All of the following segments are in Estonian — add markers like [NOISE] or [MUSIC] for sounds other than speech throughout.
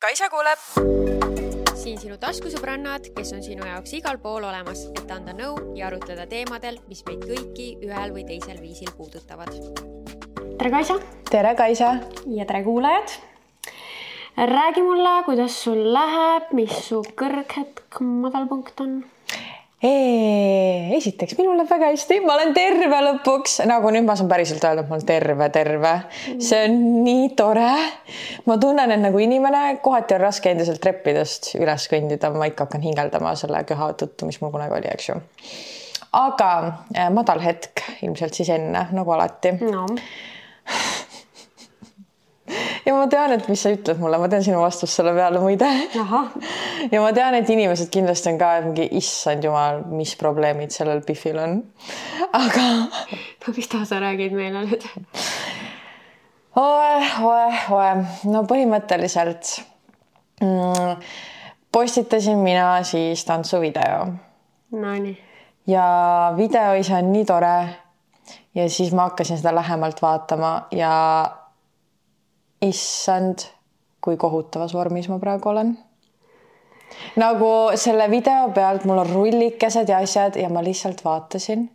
Kaisa kuuleb. siin sinu taskusõbrannad, kes on sinu jaoks igal pool olemas, et anda nõu ja arutleda teemadel, mis meid kõiki ühel või teisel viisil puudutavad. tere, Kaisa. tere, Kaisa. ja tere, kuulajad. räägi mulle, kuidas sul läheb, mis su kõrghetk, madalpunkt on esiteks, minul läheb väga hästi, ma olen terve lõpuks, nagu nüüd ma saan päriselt öelda, et ma olen terve, terve. see on nii tore. ma tunnen, et nagu inimene, kohati on raske endiselt treppidest üles kõndida, ma ikka hakkan hingeldama selle köha tõttu, mis mul kunagi oli, eks ju. aga äh, madal hetk ilmselt siis enne, nagu alati no ja ma tean, et mis sa ütled mulle, ma tean sinu vastust selle peale muide. ja ma tean, et inimesed kindlasti on ka mingi, issand jumal, mis probleemid sellel Biffil on. aga. no mis ta sa räägid meile nüüd? oe, oe, oe, no põhimõtteliselt mm, postitasin mina siis tantsuvideo. Nonii. ja video ise on nii tore. ja siis ma hakkasin seda lähemalt vaatama ja issand, kui kohutavas vormis ma praegu olen. nagu selle video pealt mul on rullikesed ja asjad ja ma lihtsalt vaatasin.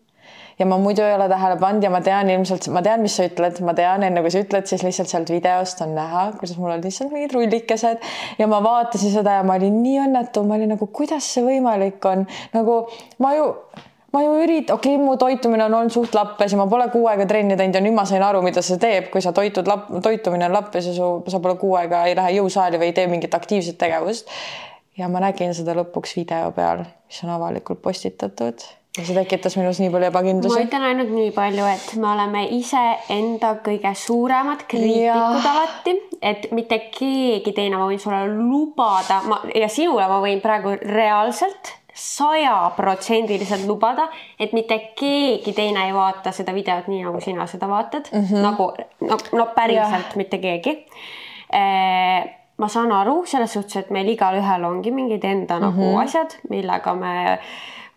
Ja ma muidu ei ole tähele pannud ja ma tean ilmselt, ma tean, mis sa ütled, ma tean, enne kui sa ütled, siis lihtsalt sealt videost on näha, kuidas mul on lihtsalt mingid rullikesed. Ja ma vaatasin seda ja ma olin nii õnnetu, ma olin nagu, kuidas see võimalik on, nagu ma ju ma ju üritan, okei okay,, mu toitumine on olnud suht lappes ja ma pole kuu aega trenni teinud ja nüüd ma sain aru, mida see teeb, kui sa toitud lapp, toitumine on lappes ja su, sa pole kuu aega ei lähe jõusaali või ei tee mingit aktiivset tegevust. ja ma nägin seda lõpuks video peal, mis on avalikult postitatud ja see tekitas minus nii palju ebakindlusi. ma ütlen ainult nii palju, et me oleme iseenda kõige suuremad kriitikud alati, et mitte keegi teine, ma võin sulle lubada, ma ja sinule ma võin praegu reaalselt sajaprotsendiliselt lubada, et mitte keegi teine ei vaata seda videot nii, nagu sina seda vaatad mm, -hmm. nagu no, no päriselt ja. mitte keegi eh, ma saan aru selles suhtes, et meil igalühel ongi mingid enda mm -hmm. nagu mhm. asjad, millega me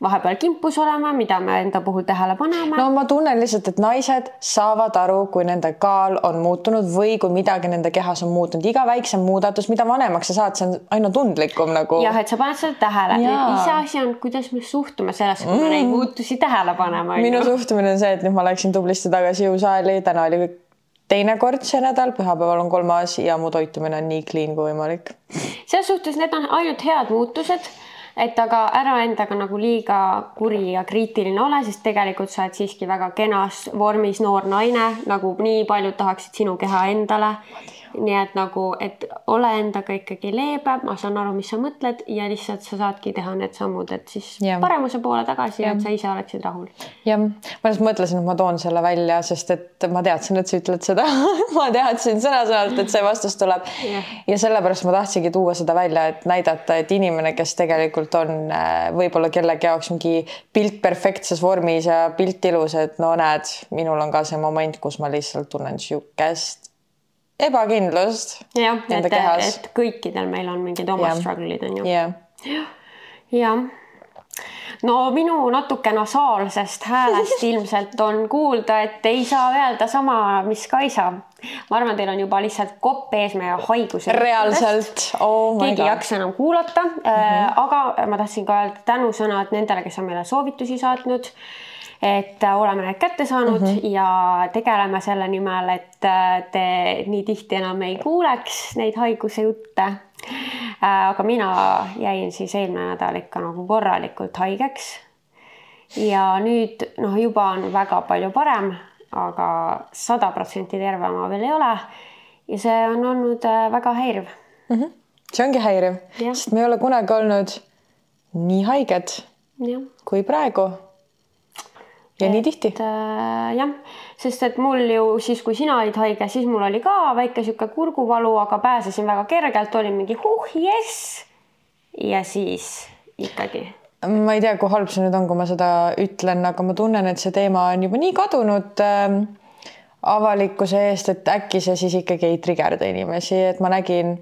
vahepeal kimpus olema, mida me enda puhul tähele paneme. no ma tunnen lihtsalt, et naised saavad aru, kui nende kaal on muutunud või kui midagi nende kehas on muutunud, iga väiksem muudatus, mida vanemaks sa saad, see on aina tundlikum nagu. jah, et sa paned seda tähele, iseasi on, kuidas me suhtume sellesse, kui me mm. neid muutusi tähele paneme. minu suhtumine on see, et nüüd ma läksin tublisti tagasi jõusaali, täna oli teine kord see nädal, pühapäeval on kolmas ja mu toitumine on nii clean kui võimalik. selles suhtes need on ainult head muutused et aga ära endaga nagu liiga kuri ja kriitiline ole, sest tegelikult sa oled siiski väga kenas vormis noor naine, nagu nii paljud tahaksid sinu keha endale nii et nagu, et ole endaga ikkagi leebe, ma saan aru, mis sa mõtled ja lihtsalt sa saadki teha need sammud, et siis ja. paremuse poole tagasi ja et sa ise oleksid rahul. jah, ma just mõtlesin, et ma toon selle välja, sest et ma teadsin, et sa ütled seda [LAUGHS] ma teadsin sõna-sõnalt, et see vastus tuleb ja. ja sellepärast ma tahtsingi tuua seda välja, et näidata, et inimene, kes tegelikult on äh, võib-olla kellegi jaoks mingi pilt perfektses vormis ja pilt ilus, et no näed, minul on ka see moment, kus ma lihtsalt tunnen sihukest ebakindlust. jah, et, et kõikidel meil on mingid oma struggle'id on ju. jah. jah no minu natuke nasaalsest häälest [LAUGHS] ilmselt on kuulda, et ei saa öelda sama, mis Kaisa. ma arvan, teil on juba lihtsalt kopp ees meie haiguse. reaalselt oh, keegi ei jaksa enam kuulata mm. -hmm. aga ma tahtsin ka öelda tänusõnad nendele, kes on meile soovitusi saatnud et äh, oleme need kätte saanud mm -hmm. ja tegeleme selle nimel, et äh, te nii tihti enam ei kuuleks neid haiguse jutte. Äh, aga mina jäin siis eelmine nädal ikka nagu korralikult haigeks. ja nüüd noh, juba on väga palju parem, aga sada protsenti terve ma veel ei ole. ja see on olnud väga häiriv mm. -hmm. see ongi häiriv, sest me ei ole kunagi olnud nii haiged ja. kui praegu ja et, nii tihti äh,? jah, sest et mul ju siis, kui sina olid haige, siis mul oli ka väike sihuke kurguvalu, aga pääsesin väga kergelt, olin mingi huh, jess. ja siis ikkagi. ma ei tea, kui halb see nüüd on, kui ma seda ütlen, aga ma tunnen, et see teema on juba nii kadunud äh, avalikkuse eest, et äkki see siis ikkagi ei trigerda inimesi, et ma nägin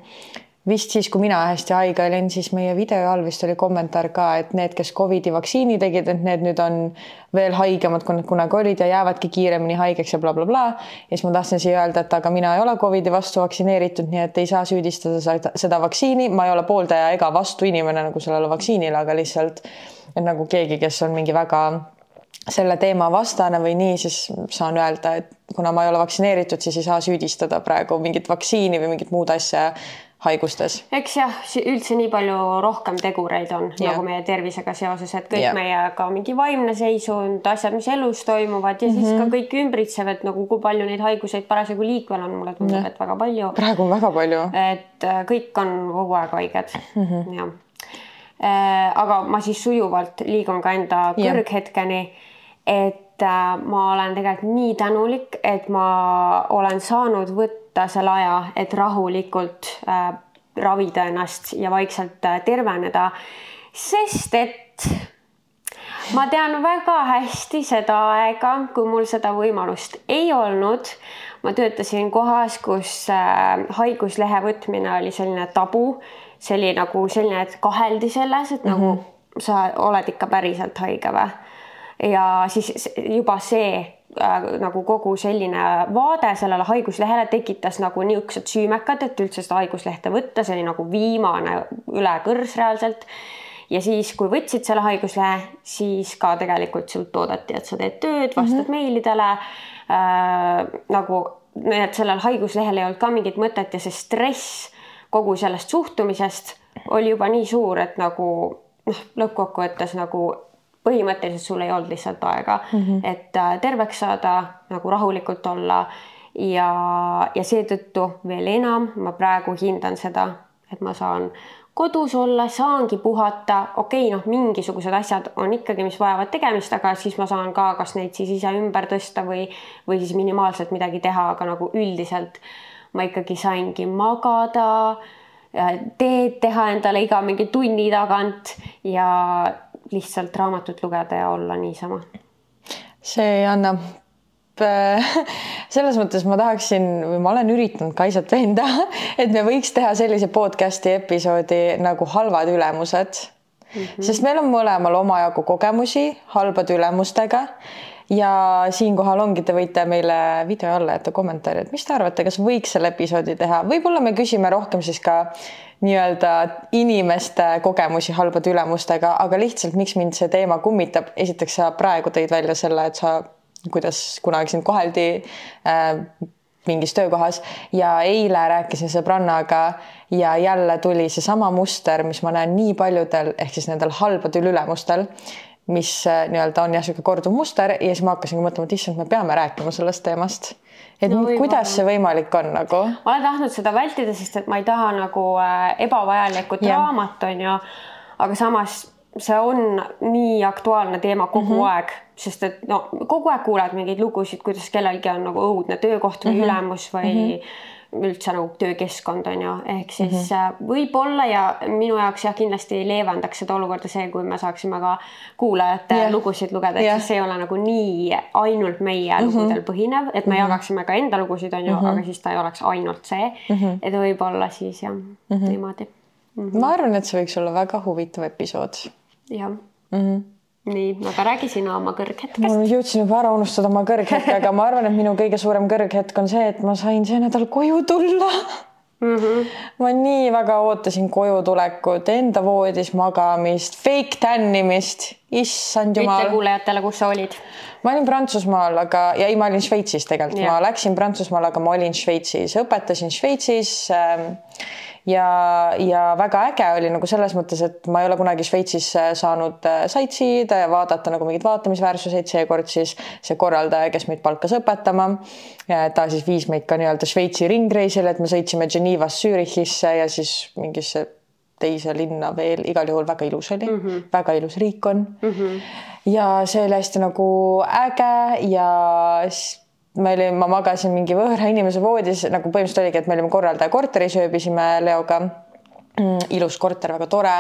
vist siis, kui mina hästi haige olin, siis meie video all vist oli kommentaar ka, et need, kes Covidi vaktsiini tegid, et need nüüd on veel haigemad, kui nad kunagi olid ja jäävadki kiiremini haigeks ja blablabla bla, bla. ja siis ma tahtsin siia öelda, et aga mina ei ole Covidi vastu vaktsineeritud, nii et ei saa süüdistada seda vaktsiini, ma ei ole pooldaja ega vastu inimene nagu sellele vaktsiinile, aga lihtsalt et nagu keegi, kes on mingi väga selle teema vastane või nii, siis saan öelda, et kuna ma ei ole vaktsineeritud, siis ei saa süüdistada praegu mingit vaktsiini või mingit muud asja haigustes. eks jah, üldse nii palju rohkem tegureid on ja. nagu meie tervisega seoses, et kõik ja. meie ka mingi vaimne seisund, asjad, mis elus toimuvad ja mm -hmm. siis ka mhm. kõik ümbritsev, et nagu kui palju neid haiguseid parasjagu liikvel on, mulle tundub, et väga palju. praegu on väga palju. et äh, kõik on kogu aeg haiged mm, -hmm. jah. Äh, aga ma siis sujuvalt liigun ka enda kõrghetkeni, et äh, ma olen tegelikult nii tänulik, et ma olen saanud võtta võtta selle aja, et rahulikult äh, ravida ennast ja vaikselt äh, terveneda, sest et ma tean väga hästi seda aega, kui mul seda võimalust ei olnud. ma töötasin kohas, kus äh, haiguslehe võtmine oli selline tabu, see oli nagu selline, et kaheldi selles, et mm -hmm. nagu mhm. sa oled ikka päriselt haige või. ja siis juba see äh, nagu kogu selline vaade sellele haiguslehele tekitas nagu niisugused süümekad, et üldse seda haiguslehte võtta, see oli nagu viimane ülekõrs reaalselt. ja siis, kui võtsid selle haiguslehe, siis ka tegelikult sult oodati, et sa teed tööd, vastad mm -hmm. meilidele äh,. nagu et sellel haiguslehel ei olnud ka mingit mõtet ja see stress kogu sellest suhtumisest oli juba nii suur, et nagu noh, lõppkokkuvõttes nagu põhimõtteliselt sul ei olnud lihtsalt aega mm, -hmm. et äh, terveks saada, nagu rahulikult olla ja, ja seetõttu veel enam ma praegu hindan seda, et ma saan kodus olla, saangi puhata, okei okay,, noh, mingisugused asjad on ikkagi, mis vajavad tegemist, aga siis ma saan ka, kas neid siis ise ümber tõsta või, või siis minimaalselt midagi teha, aga nagu üldiselt ma ikkagi saingi magada, teed teha endale iga mingi tunni tagant ja lihtsalt raamatut lugeda ja olla niisama. see annab äh, selles mõttes ma tahaksin või ma olen üritanud Kaisat veenda, et me võiks teha sellise podcast'i episoodi nagu halvad ülemused mm. -hmm. sest meil on mõlemal omajagu kogemusi halbade ülemustega ja siinkohal ongi, te võite meile video alla jätta kommentaari, et mis te arvate, kas võiks selle episoodi teha, võib-olla me küsime rohkem siis ka nii-öelda inimeste kogemusi halbade ülemustega, aga lihtsalt, miks mind see teema kummitab, esiteks sa praegu tõid välja selle, et sa, kuidas kunagi sind koheldi äh, mingis töökohas. Ja eile rääkisin sõbrannaga ja jälle tuli seesama muster, mis ma näen nii paljudel ehk siis nendel halbadel ülemustel, mis äh, nii-öelda on jah, niisugune korduv muster. Ja siis ma hakkasingi mõtlema, et issand, me peame rääkima sellest teemast et no, kuidas see võimalik on nagu? ma olen tahtnud seda vältida, sest et ma ei taha nagu äh, ebavajalikku draamat on ju, aga samas see on nii aktuaalne teema kogu mm -hmm. aeg, sest et no kogu aeg kuuled mingeid lugusid, kuidas kellelgi on nagu õudne töökoht või mm -hmm. ülemus või mm -hmm üldse nagu töökeskkond on ju, ehk siis mm -hmm. võib-olla ja minu jaoks jah, kindlasti leevendaks seda olukorda see, kui me saaksime ka kuulajate yeah. lugusid lugeda, et yeah. siis see ei ole nagu nii ainult meie mm -hmm. lugudel põhinev, et me mm -hmm. jagaksime ka enda lugusid, on ju mm, -hmm. aga siis ta ei oleks ainult see mm, -hmm. et võib-olla siis jah mm -hmm. niimoodi mm. -hmm. ma arvan, et see võiks olla väga huvitav episood. jah mm -hmm nii, aga räägi sina oma kõrghetkest. ma jõudsin juba ära unustada oma kõrghetke, aga ma arvan, et minu kõige suurem kõrghetk on see, et ma sain see nädal koju tulla mm. -hmm. ma nii väga ootasin koju tulekut, enda voodis magamist, fake tännimist, issand jumal. ütle kuulajatele, kus sa olid? ma olin Prantsusmaal, aga ja ei, ma olin Šveitsis tegelikult, ma läksin Prantsusmaal, aga ma olin Šveitsis, õpetasin Šveitsis äh, ja, ja väga äge oli nagu selles mõttes, et ma ei ole kunagi Šveitsis äh, saanud äh, sightsee'ida ja vaadata nagu mingeid vaatamisväärsuseid, seekord siis see korraldaja, kes meid palkas õpetama, ta siis viis meid ka nii-öelda Šveitsi ringreisile, et me sõitsime Genevast Zürichisse ja siis mingisse teise linna veel, igal juhul väga ilus oli mm, -hmm. väga ilus riik on mm. -hmm. ja see oli hästi nagu äge ja me olime, ma magasin mingi võõra inimese voodis, nagu põhimõtteliselt oligi, et me olime korraldaja korteris, ööbisime Leoga mm,. ilus korter, väga tore,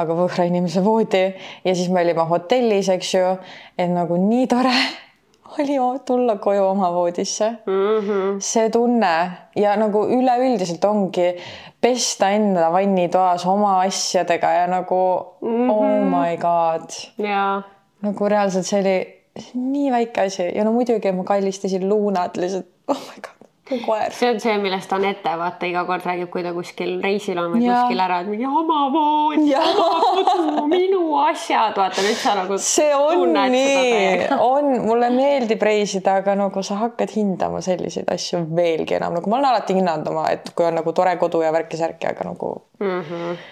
aga võõra inimese voodi ja siis me olime hotellis, eks ju, et nagu nii tore [LAUGHS] oli tulla koju oma voodisse mm. -hmm. see tunne ja nagu üleüldiselt ongi pesta enda vannitoas oma asjadega ja nagu mm -hmm. oh my god ja nagu reaalselt see oli nii väike asi ja no muidugi ma kallistasin luunad lihtsalt oh my god kui koer see on see, millest Anette vaata iga kord räägib, kui ta kuskil reisil on või Jaa. kuskil ära, et mingi oma voodi, Jaa. oma kodu, minu asjad, vaata nüüd sa nagu. see on nii, on, mulle meeldib reisida, aga nagu sa hakkad hindama selliseid asju veelgi enam, nagu ma olen alati hinnanud oma, et kui on nagu tore kodu ja värki-särki, aga nagu mm. -hmm.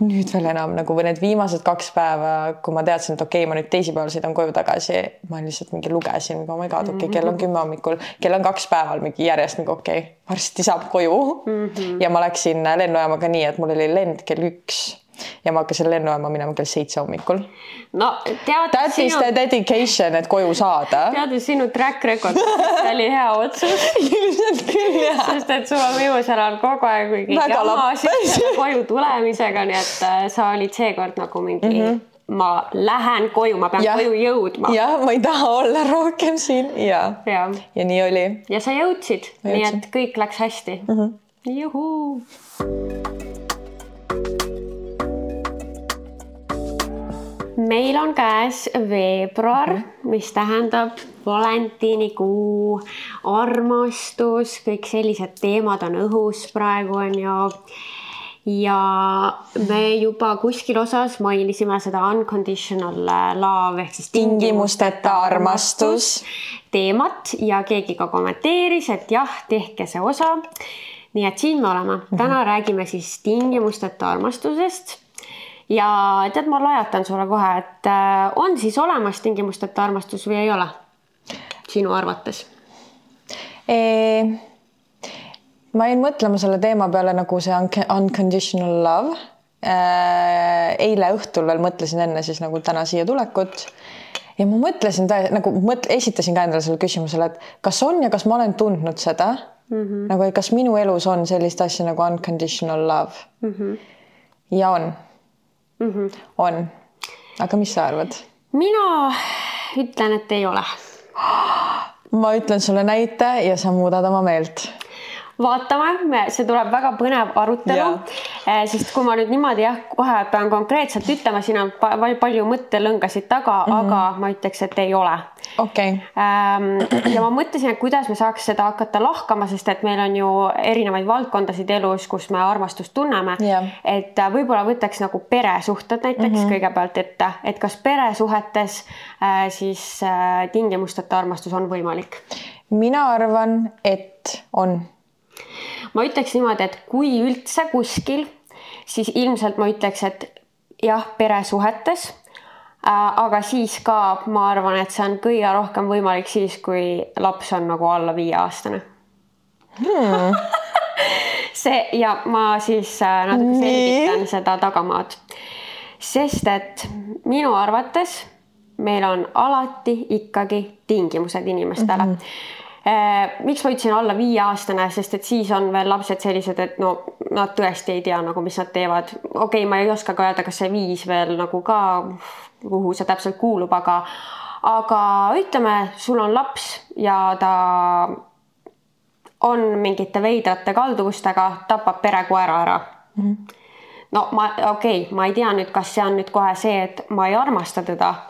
Nüüd veel enam nagu või need viimased kaks päeva, kui ma teadsin, et okei okay,, ma nüüd teisipäeval sõidan koju tagasi, ma lihtsalt mingi lugesin, oh my god, okei okay,, kell on kümme hommikul, kell on kaks päeval mingi järjest nagu okei okay,, varsti saab koju mm. -hmm. ja ma läksin lennujaamaga nii, et mul oli lend kell üks ja ma hakkasin lennujaama minema kell seitse hommikul. no tead That is sinu the, dedication, et koju saada. [LAUGHS] teades sinu track record, see oli hea otsus, [LAUGHS] ilmselt küll jah. sest et sul on viimasel ajal kogu aeg mingi lappes. selle koju tulemisega, nii et äh, sa olid seekord nagu mingi mm, -hmm. ma lähen koju, ma pean Jah. koju jõudma. jah, ma ei taha olla rohkem siin ja, ja, ja nii oli. ja sa jõudsid, nii et kõik läks hästi mm. -hmm. juhuu. Meil on käes veebruar mm, -hmm. mis tähendab valentiinikuu, armastus, kõik sellised teemad on õhus praegu on ju. ja me juba kuskil osas mainisime seda unconditional love ehk siis tingimusteta armastus. teemat ja keegi ka kommenteeris, et jah, tehke see osa. nii et siin me oleme, täna räägime siis tingimusteta armastusest. Ja tead, ma lajatan sulle kohe, et äh, on siis olemas tingimusteta armastus või ei ole? sinu arvates? ma jäin mõtlema selle teema peale nagu see unc- unconditional love. eile õhtul veel mõtlesin enne siis nagu täna siia tulekut ja ma mõtlesin nagu mõt-, esitasin ka endale selle küsimusele, et kas on ja kas ma olen tundnud seda mm -hmm. nagu, et kas minu elus on sellist asja nagu unconditional love mm. -hmm. ja on mm, -hmm. on. aga mis sa arvad? mina ütlen, et ei ole ma ütlen sulle näite ja sa muudad oma meelt. vaatame, see tuleb väga põnev arutelu sest kui ma nüüd niimoodi jah, kohe pean konkreetselt ütlema, siin on pa- palju mõttelõngasid taga mm, -hmm. aga ma ütleks, et ei ole okei okay., Ähm, ja ma mõtlesin, et kuidas me saaks seda hakata lahkama, sest et meil on ju erinevaid valdkondasid elus, kus me armastust tunneme Jah. et äh, võib-olla võtaks nagu peresuhted näiteks mm -hmm. kõigepealt ette, et kas peresuhetes äh, siis äh, tingimusteta armastus on võimalik mina arvan, et on ma ütleks niimoodi, et kui üldse kuskil, siis ilmselt ma ütleks, et jah, peresuhetes. aga siis ka ma arvan, et see on kõige rohkem võimalik siis, kui laps on nagu alla viieaastane hmm. [LAUGHS] see ja ma siis äh, natuke selgitan seda tagamaad, sest et minu arvates meil on alati ikkagi tingimused inimestele mm. -hmm miks ma ütlesin alla viieaastane, sest et siis on veel lapsed sellised, et no nad tõesti ei tea nagu, mis nad teevad. okei okay,, ma ei oska ka öelda, kas see viis veel nagu ka, kuhu see täpselt kuulub, aga, aga ütleme, sul on laps ja ta on mingite veidrate kalduvustega, tapab perekoera ära mm. -hmm. no ma, okei okay,, ma ei tea nüüd, kas see on nüüd kohe see, et ma ei armasta teda äh,.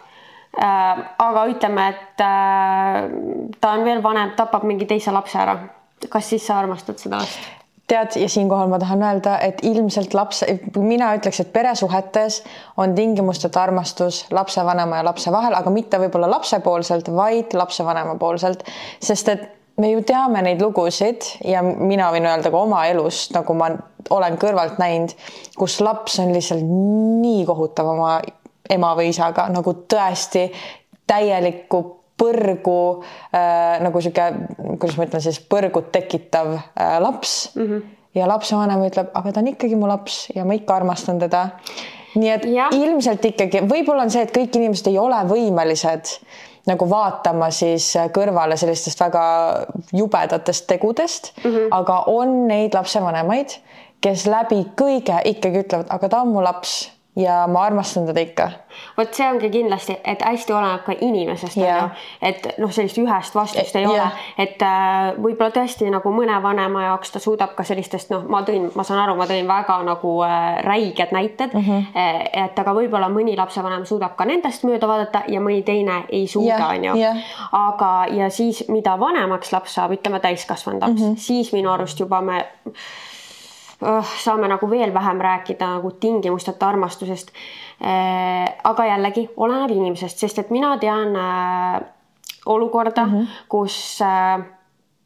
Aga ütleme, et äh, ta on veel vanem, tapab mingi teise lapse ära. kas siis sa armastad seda last? tead, ja siinkohal ma tahan öelda, et ilmselt laps, mina ütleks, et peresuhetes on tingimusteta armastus lapsevanema ja lapse vahel, aga mitte võib-olla lapsepoolselt, vaid lapsevanema poolselt, sest et me ju teame neid lugusid ja mina võin öelda ka oma elust, nagu ma olen kõrvalt näinud, kus laps on lihtsalt nii kohutav oma ema või isaga nagu tõesti täielikku põrgu äh, nagu sihuke, kuidas ma ütlen siis põrgut tekitav äh, laps mm. -hmm. ja lapsevanem ütleb, aga ta on ikkagi mu laps ja ma ikka armastan teda. nii et ja. ilmselt ikkagi, võib-olla on see, et kõik inimesed ei ole võimelised nagu vaatama siis kõrvale sellistest väga jubedatest tegudest mm, -hmm. aga on neid lapsevanemaid, kes läbi kõige ikkagi ütlevad, aga ta on mu laps ja ma armastan teda ikka. vot see ongi kindlasti, et hästi oleneb ka inimesest Jaa. onju, et noh, sellist ühest vastust ei Jah. ole, et äh, võib-olla tõesti nagu mõne vanema jaoks ta suudab ka sellistest noh, ma tõin, ma saan aru, ma tõin väga nagu äh, räiged näited mm. -hmm. et aga võib-olla mõni lapsevanem suudab ka nendest mööda vaadata ja mõni teine ei suuda, onju. aga, ja siis, mida vanemaks laps saab, ütleme täiskasvanud laps mm, -hmm. siis minu arust juba me saame nagu veel vähem rääkida nagu tingimusteta armastusest. aga jällegi oleneb inimesest, sest et mina tean äh, olukorda mm, -hmm. kus äh,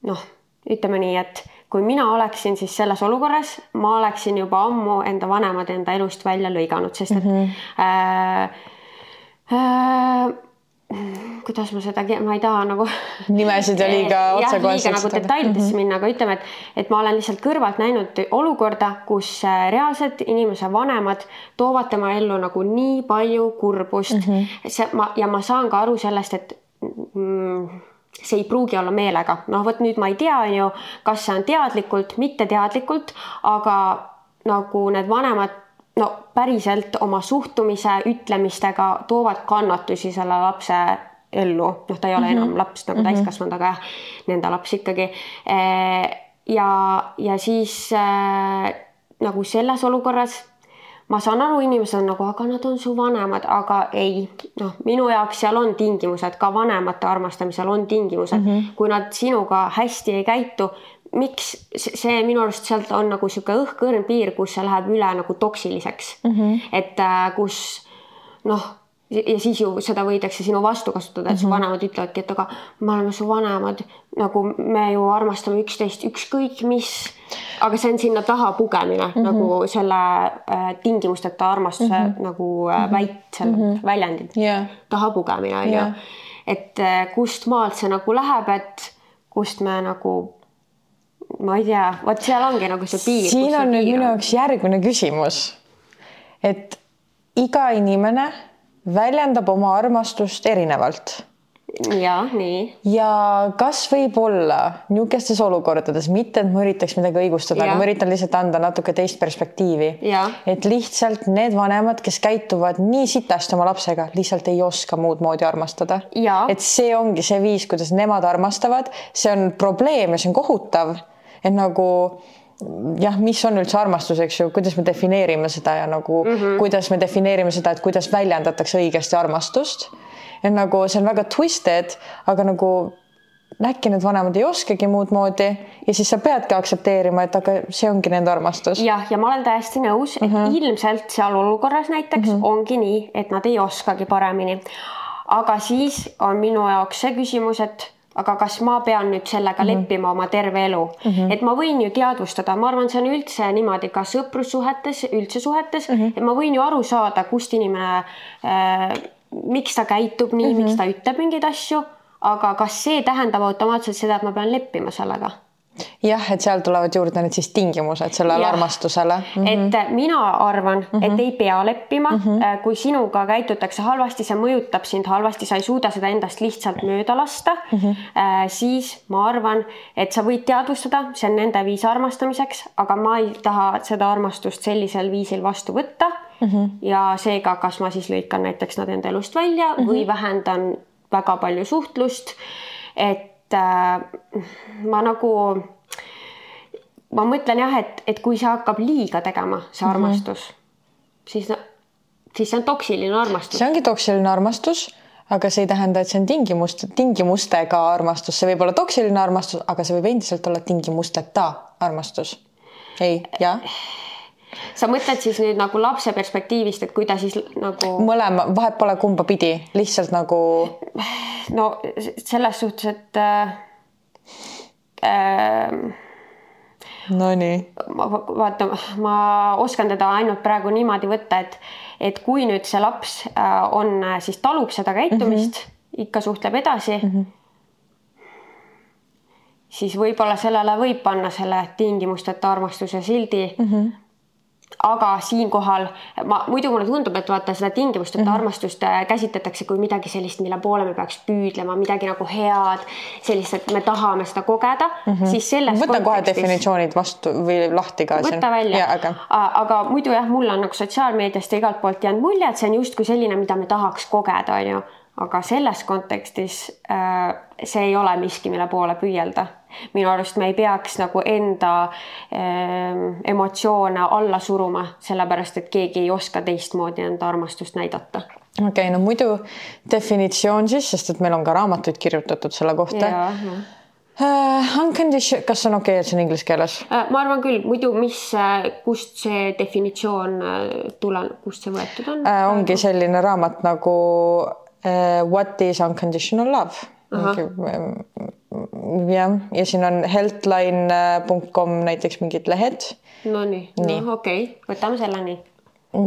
noh, ütleme nii, et kui mina oleksin siis selles olukorras, ma oleksin juba ammu enda vanemad enda elust välja lõiganud, sest et mm -hmm. äh, äh, kuidas ma seda, ma ei taha nagu nimesid ja liiga otsekoheselt nagu detailidesse Mhm. minna, aga ütleme, et, et ma olen lihtsalt kõrvalt näinud olukorda, kus äh, reaalselt inimese vanemad toovad tema ellu nagu nii palju kurbust mm. Mhm. see ma ja ma saan ka aru sellest, et mm, see ei pruugi olla meelega, noh, vot nüüd ma ei tea, on ju, kas see on teadlikult, mitteteadlikult, aga nagu need vanemad no päriselt oma suhtumise, ütlemistega toovad kannatusi selle lapse ellu, noh, ta ei ole mm -hmm. enam laps nagu mm -hmm. täiskasvanud, aga jah, nende laps ikkagi. ja, ja siis nagu selles olukorras ma saan aru, inimesed on nagu, aga nad on su vanemad, aga ei, noh, minu jaoks seal on tingimused, ka vanemate armastamisel on tingimused mm, -hmm. kui nad sinuga hästi ei käitu, miks see- minu arust sealt on nagu sihuke õhkõrn piir, kus see läheb üle nagu toksiliseks mm, -hmm. et äh, kus noh, ja siis ju seda võidakse sinu vastu kasutada, et su vanemad ütlevadki, et aga me oleme su vanemad, nagu me ju armastame üksteist ükskõik mis, aga see on sinna taha pugemine mm -hmm. nagu selle äh, tingimusteta armastuse mm -hmm. nagu äh, väit, selle mm -hmm. väljendid Jah. taha pugemine on ju Jah.. et äh, kust maalt see nagu läheb, et kust me nagu ma ei tea, vot seal ongi nagu see piir. siin on nüüd minu jaoks järgmine küsimus. et iga inimene väljendab oma armastust erinevalt ja nii ja kas võib olla niisugustes olukordades, mitte et ma üritaks midagi õigustada, aga ma üritan lihtsalt anda natuke teist perspektiivi. Et lihtsalt need vanemad, kes käituvad nii sitasti oma lapsega, lihtsalt ei oska muud moodi armastada. Et see ongi see viis, kuidas nemad armastavad, see on probleem ja see on kohutav, et nagu jah, mis on üldse armastus, eks ju, kuidas me defineerime seda ja nagu mm -hmm. kuidas me defineerime seda, et kuidas väljendatakse õigesti armastust. et nagu see on väga twisted, aga nagu äkki need vanemad ei oskagi muud moodi ja siis sa peadki aktsepteerima, et aga see ongi nende armastus. jah, ja ma olen täiesti nõus, et mm -hmm. ilmselt seal olukorras näiteks mm -hmm. ongi nii, et nad ei oskagi paremini. aga siis on minu jaoks see küsimus, et aga kas ma pean nüüd sellega mm -hmm. leppima oma terve elu mm, -hmm. et ma võin ju teadvustada, ma arvan, see on üldse niimoodi ka sõprussuhetes, üldse suhetes mm, -hmm. et ma võin ju aru saada, kust inimene äh,, miks ta käitub nii mm, -hmm. miks ta ütleb mingeid asju, aga kas see tähendab automaatselt seda, et ma pean leppima sellega? Jah, et seal tulevad juurde need siis tingimused sellele armastusele mm. -hmm. et äh, mina arvan mm, -hmm. et ei pea leppima mm, -hmm. kui sinuga käitutakse halvasti, see mõjutab sind halvasti, sa ei suuda seda endast lihtsalt mööda lasta mm, -hmm. siis ma arvan, et sa võid teadvustada, see on nende viis armastamiseks, aga ma ei taha seda armastust sellisel viisil vastu võtta mm. -hmm. ja seega, kas ma siis lõikan näiteks nad enda elust välja mm -hmm. või vähendan väga palju suhtlust, et ma nagu ma mõtlen jah, et, et kui see hakkab liiga tegema, see armastus mm, -hmm. siis no, siis see on toksiline armastus. see ongi toksiline armastus, aga see ei tähenda, et see on tingimust, tingimustega armastus, see võib olla toksiline armastus, aga see võib endiselt olla tingimusteta armastus. ei, jah, sa mõtled siis nüüd nagu lapse perspektiivist, et kui ta siis nagu mõlema, vahet pole kumba pidi, lihtsalt nagu no selles suhtes, et äh, äh, nonii, ma vaata, ma oskan teda ainult praegu niimoodi võtta, et, et kui nüüd see laps äh, on, äh, siis talub seda käitumist mm, -hmm. ikka suhtleb edasi mm, -hmm. siis võib-olla sellele võib panna selle tingimusteta armastuse sildi mm. -hmm. Aga siinkohal ma, muidu mulle tundub, et vaata seda tingimusteta mm -hmm. armastust äh, käsitletakse kui midagi sellist, mille poole me peaks püüdlema, midagi nagu head, sellist, et me tahame seda kogeda mm, -hmm. siis selles võta kohe definitsioonid vastu või lahti ka. võta välja, aga... aga muidu jah, mulle on nagu sotsiaalmeediast ja igalt poolt jäänud mulje, et see on justkui selline, mida me tahaks kogeda, onju aga selles kontekstis äh, see ei ole miski, mille poole püüelda. minu arust me ei peaks nagu enda äh, emotsioone alla suruma, sellepärast et keegi ei oska teistmoodi enda armastust näidata. okei okay,, no muidu definitsioon siis, sest et meil on ka raamatuid kirjutatud selle kohta. Uh, uncondition, kas on okei okay,, et see on inglise keeles uh,? ma arvan küll, muidu mis, äh, kust see definitsioon tule-, kust see võetud on uh,? ongi selline raamat nagu uh, What is unconditional love? jah, ja siin on healthline.com näiteks mingid lehed. Nonii, no okei okay., võtame selle nii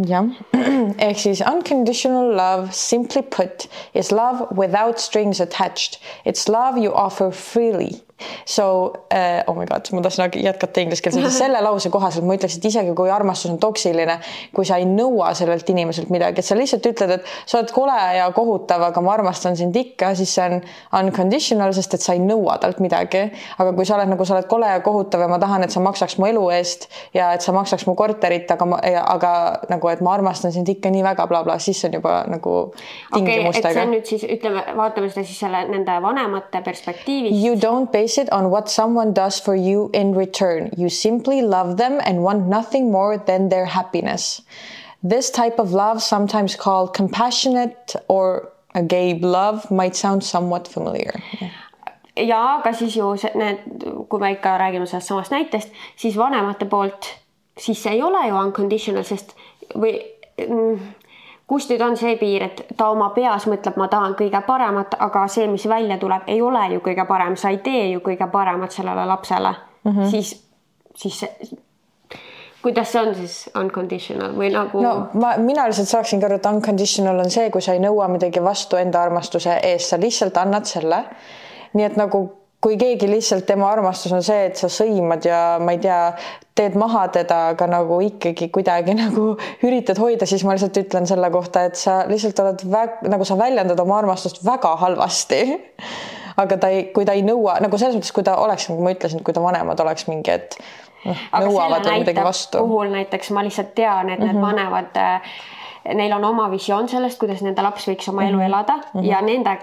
jah, [CLEARS THROAT] ehk siis unconditional love, simply put, is love without strings attached. It's love you offer freely So uh, oh my god, ma tahtsin jätkata inglise keeles, [LAUGHS] selle lause kohaselt ma ütleks, et isegi kui armastus on toksiline, kui sa ei nõua sellelt inimeselt midagi, et sa lihtsalt ütled, et sa oled kole ja kohutav, aga ma armastan sind ikka, siis see on unconditional, sest et sa ei nõua talt midagi. aga kui sa oled nagu, sa oled kole ja kohutav ja ma tahan, et sa maksaks mu elu eest ja et sa maksaks mu korterit, aga ma, aga nagu, et ma armastan sind ikka nii väga blablabla bla, siis on juba nagu tingimustega okay,. et see on nüüd siis ütleme, vaatame seda siis selle nende vanemate perspektiivist. You don't pay base it on what someone does for you in return. You simply love them and want nothing more than their happiness. This type of love, sometimes called compassionate or agape love, might sound somewhat familiar. Yeah. ja aga siis ju see, need, kui me ikka räägime sellest samast näitest, siis vanemate poolt, siis see ei ole ju unconditional, sest või mm, kus nüüd on see piir, et ta oma peas mõtleb, ma tahan kõige paremat, aga see, mis välja tuleb, ei ole ju kõige parem, sa ei tee ju kõige paremat sellele lapsele mm, -hmm. siis, siis kuidas see on siis unconditional või nagu? no ma, mina lihtsalt saaksin ka aru, et unconditional on see, kui sa ei nõua midagi vastu enda armastuse eest, sa lihtsalt annad selle. nii et nagu kui keegi lihtsalt tema armastus on see, et sa sõimad ja ma ei tea, teed maha teda, aga nagu ikkagi kuidagi [LAUGHS] nagu üritad hoida, siis ma lihtsalt ütlen selle kohta, et sa lihtsalt oled väga, nagu sa väljendad oma armastust väga halvasti. [LAUGHS] aga ta ei, kui ta ei nõua nagu selles mõttes, kui ta oleks, nagu ma ütlesin, kui ta vanemad oleks mingi, et noh, nõuavad midagi vastu. puhul näiteks ma lihtsalt tean, et mm -hmm. need mhm. vanemad äh, neil on oma visioon sellest, kuidas nende laps võiks oma elu mhm. elada mm -hmm. ja nende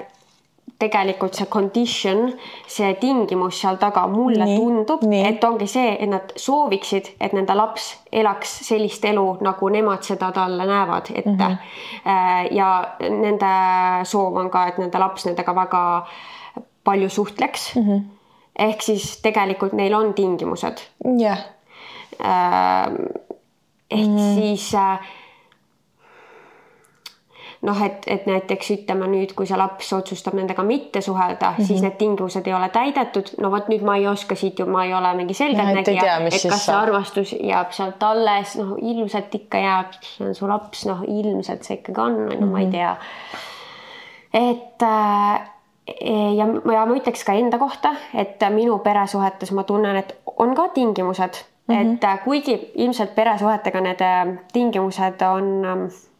tegelikult see condition, see tingimus seal taga, mulle nii, tundub, et ongi see, et nad sooviksid, et nende laps elaks sellist elu, nagu nemad seda talle näevad ette mm. -hmm. ja nende soov on ka, et nende laps nendega väga palju suhtleks mm. -hmm. ehk siis tegelikult neil on tingimused. jah yeah.. ehk mm -hmm. siis äh, noh, et, et näiteks ütleme nüüd, kui see laps otsustab nendega mitte suhelda mm, -hmm. siis need tingimused ei ole täidetud. no vot nüüd ma ei oska siit ju, ma ei ole mingi selgeltnägija, et, et kas see armastus jääb sealt alles, noh ilmselt ikka jääb, see on su laps, noh ilmselt see ikkagi on, mm -hmm. ma ei mhm. tea. et äh, ja, ja ma ütleks ka enda kohta, et minu peresuhetes ma tunnen, et on ka tingimused mm, -hmm. et äh, kuigi ilmselt peresuhetega need äh, tingimused on ähm, Äh,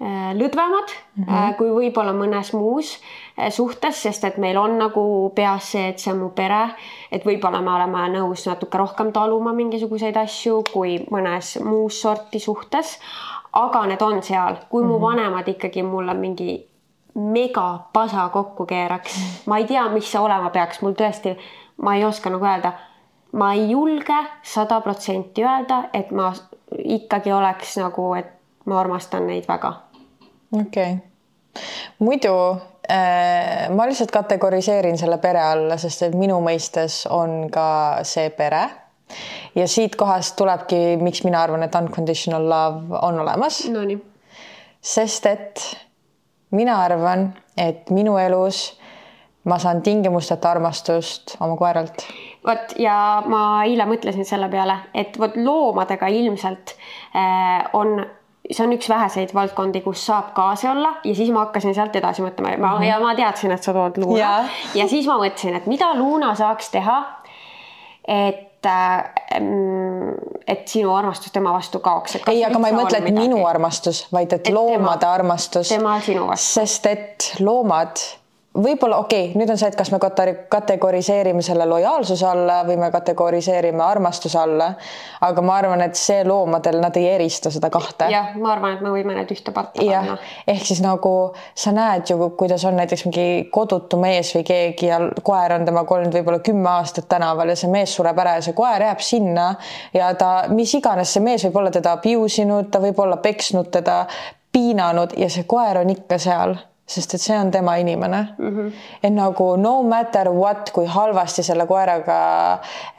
lõdvemad mm -hmm. kui võib-olla mõnes muus äh, suhtes, sest et meil on nagu peas see, et see on mu pere, et võib-olla me oleme nõus natuke rohkem taluma mingisuguseid asju kui mõnes muus sorti suhtes. aga need on seal, kui mu mm -hmm. vanemad ikkagi mulle mingi megapasa kokku keeraks, ma ei tea, mis see olema peaks, mul tõesti, ma ei oska nagu öelda, ma ei julge sada protsenti öelda, et ma ikkagi oleks nagu, et ma armastan neid väga okei okay., muidu äh, ma lihtsalt kategoriseerin selle pere alla, sest et minu mõistes on ka see pere ja siitkohast tulebki, miks mina arvan, et unconditional love on olemas no,. sest et mina arvan, et minu elus ma saan tingimusteta armastust oma koeralt. vot ja ma eile mõtlesin selle peale, et vot loomadega ilmselt äh, on see on üks väheseid valdkondi, kus saab kaasa olla ja siis ma hakkasin sealt edasi mõtlema mm -hmm. ja ma teadsin, et sa tood Luuna ja. ja siis ma mõtlesin, et mida Luuna saaks teha. et äh, et sinu armastus tema vastu kaoks. ei, aga ma ei mõtle, et midagi. minu armastus, vaid et, et loomade tema, armastus. tema sinu vastu. sest et loomad võib-olla okei okay,, nüüd on see, et kas me kategoriseerime selle lojaalsuse alla või me kategoriseerime armastuse alla. aga ma arvan, et see loomadel, nad ei erista seda kahte. jah, ma arvan, et me võime need ühte patta panna. ehk siis nagu sa näed ju, kuidas on näiteks mingi kodutu mees või keegi ja koer on temaga olnud võib-olla kümme aastat tänaval ja see mees sureb ära ja see koer jääb sinna ja ta, mis iganes see mees võib olla teda abuse inud, ta võib olla peksnud teda, piinanud ja see koer on ikka seal sest et see on tema inimene mm. -hmm. et nagu no matter what, kui halvasti selle koeraga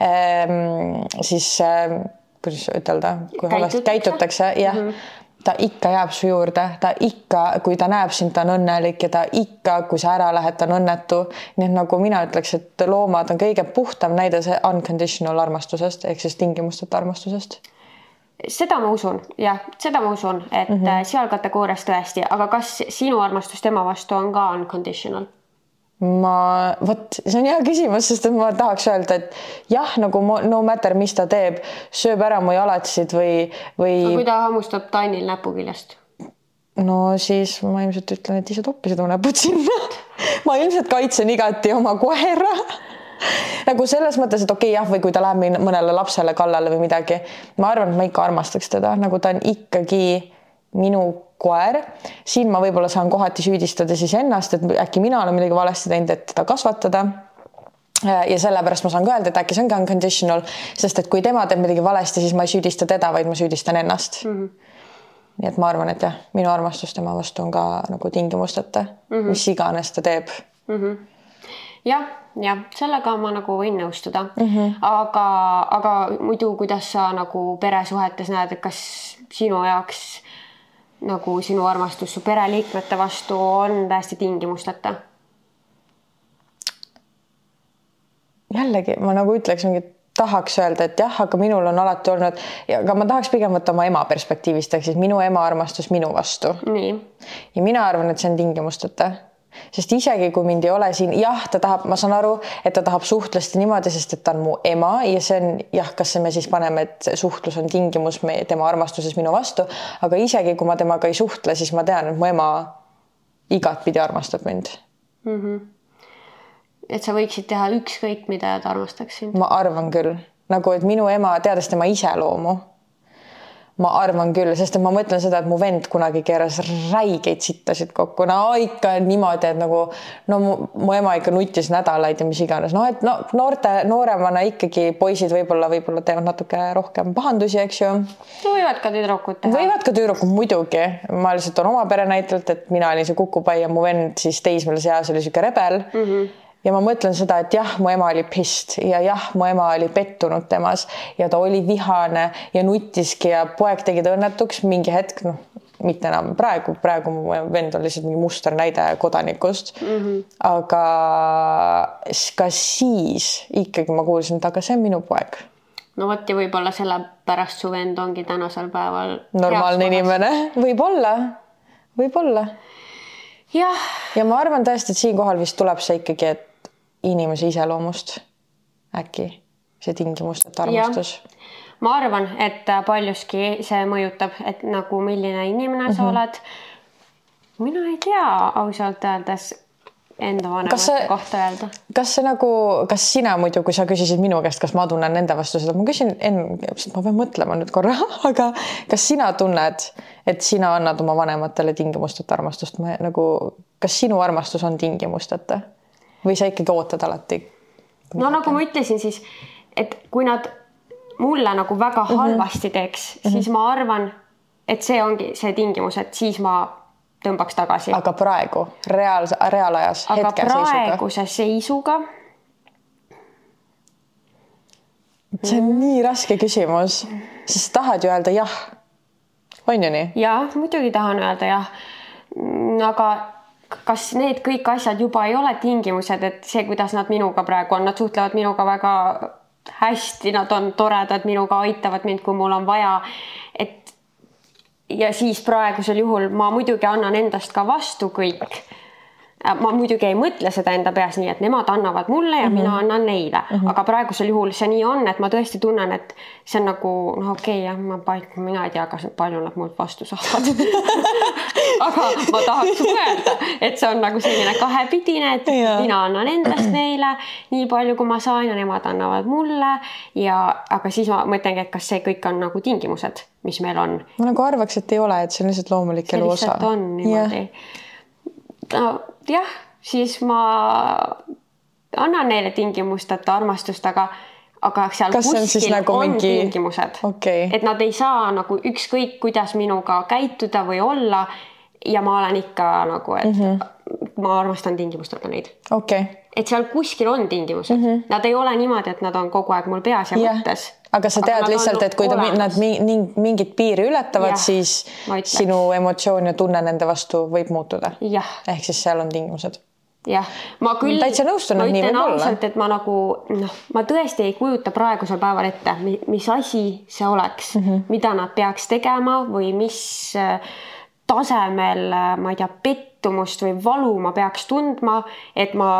ähm, siis äh, kuidas ütelda, kui halvasti käitutakse, jah mm. -hmm ta ikka jääb su juurde, ta ikka, kui ta näeb sind, ta on õnnelik ja ta ikka, kui sa ära lähed, ta on õnnetu. nii et nagu mina ütleks, et loomad on kõige puhtam näide see unconditional armastusest ehk siis tingimusteta armastusest seda ma usun, jah, seda ma usun, et mm -hmm. seal kategoorias tõesti, aga kas sinu armastus tema vastu on ka unconditional? ma, vot see on hea küsimus, sest et ma tahaks öelda, et jah, nagu no matter, mis ta teeb, sööb ära mu jalatsid või, või. aga kui ta hammustab Tanil näpukiljest? no siis ma ilmselt ütlen, et ise toppisid oma näpud sinna [LAUGHS] ma ilmselt kaitsen igati oma koera nagu selles mõttes, et okei okay, jah, või kui ta läheb mõnele lapsele kallale või midagi, ma arvan, et ma ikka armastaks teda, nagu ta on ikkagi minu koer. siin ma võib-olla saan kohati süüdistada siis ennast, et äkki mina olen midagi valesti teinud, et teda kasvatada ja sellepärast ma saan ka öelda, et äkki see ongi unconditional, sest et kui tema teeb midagi valesti, siis ma ei süüdista teda, vaid ma süüdistan ennast mm. -hmm nii et ma arvan, et jah, minu armastus tema vastu on ka nagu tingimusteta mm, -hmm. mis iganes ta teeb mm. -hmm. Jah jah, sellega ma nagu võin nõustuda mm. -hmm. aga, aga muidu, kuidas sa nagu peresuhetes näed, et kas sinu jaoks nagu sinu armastus su pereliikmete vastu on täiesti tingimusteta? jällegi ma nagu ütleks mingit tahaks öelda, et jah, aga minul on alati olnud, aga ma tahaks pigem võtta oma ema perspektiivist, ehk siis minu ema armastus minu vastu. ja mina arvan, et see on tingimusteta sest isegi kui mind ei ole siin, jah, ta tahab, ma saan aru, et ta tahab suhtlust niimoodi, sest et ta on mu ema ja see on jah, kas me siis paneme, et suhtlus on tingimus me, tema armastuses minu vastu, aga isegi kui ma temaga ei suhtle, siis ma tean, et mu ema igatpidi armastab mind mm. -hmm. et sa võiksid teha ükskõik mida ja ta armastaks sind? ma arvan küll, nagu et minu ema, teades tema iseloomu ma arvan küll, sest et ma mõtlen seda, et mu vend kunagi keeras räigeid sittasid kokku, no ikka niimoodi, et nagu no mu, mu ema ikka nutis nädalaid ja mis iganes, noh, et no noorte, nooremana ikkagi poisid võib-olla, võib-olla teevad natuke rohkem pahandusi, eks ju. võivad ka tüdrukud teha. võivad ka tüdrukud muidugi, ma lihtsalt toon oma pere näitelt, et mina olin see kukupai ja mu vend siis teismelise eas oli niisugune rebel mm. -hmm ja ma mõtlen seda, et jah, mu ema oli pist ja jah, mu ema oli pettunud temas ja ta oli vihane ja nuttiski ja poeg tegi ta õnnetuks mingi hetk, noh, mitte enam praegu, praegu mu vend on lihtsalt mingi musternäide kodanikust mm. -hmm. aga ka siis ikkagi ma kuulsin, et aga see on minu poeg no vot ja võib-olla sellepärast su vend ongi tänasel päeval normaalne inimene, võib-olla, võib-olla. jah. ja ma arvan tõesti, et siinkohal vist tuleb see ikkagi, et inimese iseloomust äkki see tingimusteta armastus? ma arvan, et paljuski see mõjutab, et nagu milline inimene mm -hmm. sa mhm. oled. mina ei tea ausalt öeldes enda vanemate see, kohta öelda. kas see nagu, kas sina muidu, kui sa küsisid minu käest, kas ma tunnen nende vastu seda, ma küsin enne, ma pean mõtlema nüüd korra, [LAUGHS] aga kas sina tunned, et sina annad oma vanematele tingimusteta armastust, ma nagu, kas sinu armastus on tingimusteta? Või sa ikkagi ootad alati? no nagu ma ütlesin, siis et kui nad mulle nagu väga mhm. halvasti teeks mm, -hmm. siis ma arvan, et see ongi see tingimus, et siis ma tõmbaks tagasi. aga praegu reaalse, reaalajas, praeguse seisuga? see on mm. nii raske küsimus, sest tahad ju öelda jah. on ju nii? jah, muidugi tahan öelda jah. aga kas need kõik asjad juba ei ole tingimused, et see, kuidas nad minuga praegu on, nad suhtlevad minuga väga hästi, nad on toredad minuga, aitavad mind, kui mul on vaja. et ja siis praegusel juhul ma muidugi annan endast ka vastu kõik. Ma muidugi ei mõtle seda enda peas nii, et nemad annavad mulle ja mm -hmm. mina annan neile mm, -hmm. aga praegusel juhul see nii on, et ma tõesti tunnen, et see on nagu noh, okei okay, jah, ma, mina ei tea, kas palju nad mult vastu saavad [LAUGHS] aga ma tahaks mõelda, et see on nagu selline kahepidine, et ja. mina annan endast neile nii palju, kui ma saan ja nemad annavad mulle ja, aga siis ma mõtlengi, et kas see kõik on nagu tingimused, mis meil on. ma nagu arvaks, et ei ole, et see on lihtsalt loomulik elu osa. on niimoodi no jah, siis ma annan neile tingimusteta armastust, aga aga seal Kas kuskil nagu on mingi... tingimused okay., et nad ei saa nagu ükskõik, kuidas minuga käituda või olla. ja ma olen ikka nagu, et mm -hmm. Ma armastan tingimusteta neid okay.. et seal kuskil on tingimused mm, -hmm. nad ei ole niimoodi, et nad on kogu aeg mul peas ja yeah. mõttes aga sa tead aga lihtsalt, et kui ta, nad mingit piiri ületavad, siis sinu emotsioon ja tunne nende vastu võib muutuda. ehk siis seal on tingimused jah, ma küll. täitsa nõustun, et nii võib olla. ausalt, et ma nagu noh, ma tõesti ei kujuta praegusel päeval ette, mis asi see oleks mm, -hmm. mida nad peaks tegema või mis äh, tasemel, ma ei tea, pettumust või valu ma peaks tundma, et ma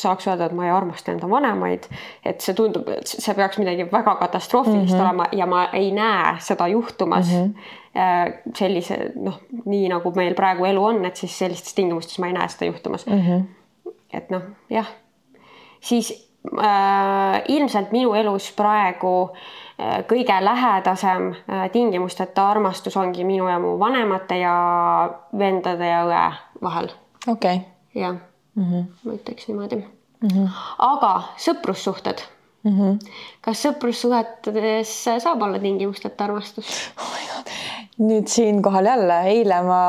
saaks öelda, et ma ei armasta enda vanemaid, et see tundub, et see peaks midagi väga katastroofilist mm -hmm. olema ja ma ei näe seda juhtumas mm. -hmm. sellise noh, nii nagu meil praegu elu on, et siis sellistes tingimustes ma ei näe seda juhtumas mm. -hmm. et noh, jah, siis äh, ilmselt minu elus praegu äh, kõige lähedasem äh, tingimusteta armastus ongi minu ja mu vanemate ja vendade ja õe vahel. okei okay.. jah mm. -hmm. ma ütleks niimoodi mm. -hmm. aga sõprussuhted mm. -hmm. kas sõprussuhetes saab olla tingimusteta armastus oh? nüüd siinkohal jälle, eile ma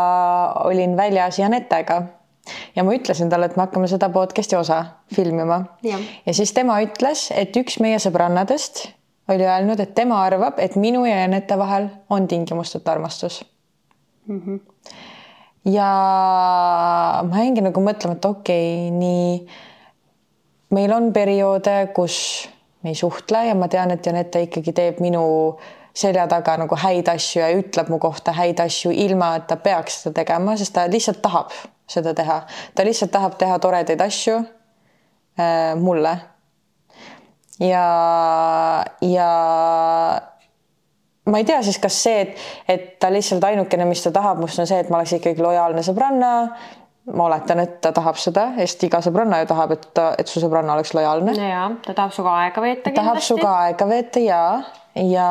olin väljas Janetega ja ma ütlesin talle, et me hakkame seda podcast'i osa filmima. ja siis tema ütles, et üks meie sõbrannadest oli öelnud, et tema arvab, et minu ja Janette vahel on tingimusteta armastus mm. -hmm ja ma jäingi nagu mõtlema, et okei okay,, nii meil on perioode, kus me ei suhtle ja ma tean, et Janette ikkagi teeb minu selja taga nagu häid asju ja ütleb mu kohta häid asju, ilma et ta peaks seda tegema, sest ta lihtsalt tahab seda teha. ta lihtsalt tahab teha toredaid asju äh, mulle. Ja, ja ma ei tea siis, kas see, et, et ta lihtsalt ainukene, mis ta tahab must on see, et ma oleks ikkagi lojaalne sõbranna. ma oletan, et ta tahab seda, sest iga sõbranna ju tahab, et ta, et su sõbranna oleks lojaalne. ja, ta tahab sinuga aega veeta kindlasti. tahab sinuga aega veeta ja, ja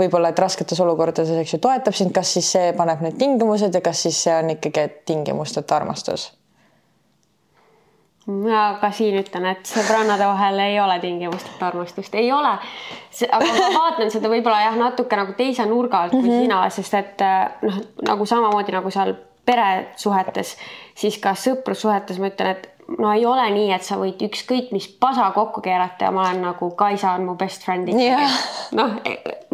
võib-olla, et rasketes olukordades, eks ju, toetab sind, kas siis see paneb need tingimused ja kas siis see on ikkagi tingimusteta armastus ma ka siin ütlen, et sõbrannade vahel ei ole tingimusteta armastust, ei ole. aga ma vaatan seda võib-olla jah, natuke nagu teise nurga alt kui mm -hmm. sina, sest et noh, nagu samamoodi nagu seal peresuhetes, siis ka sõprussuhetes ma ütlen, et no ei ole nii, et sa võid ükskõik mis pasa kokku keerata ja ma olen nagu Kaisa on mu best friend yeah.. noh,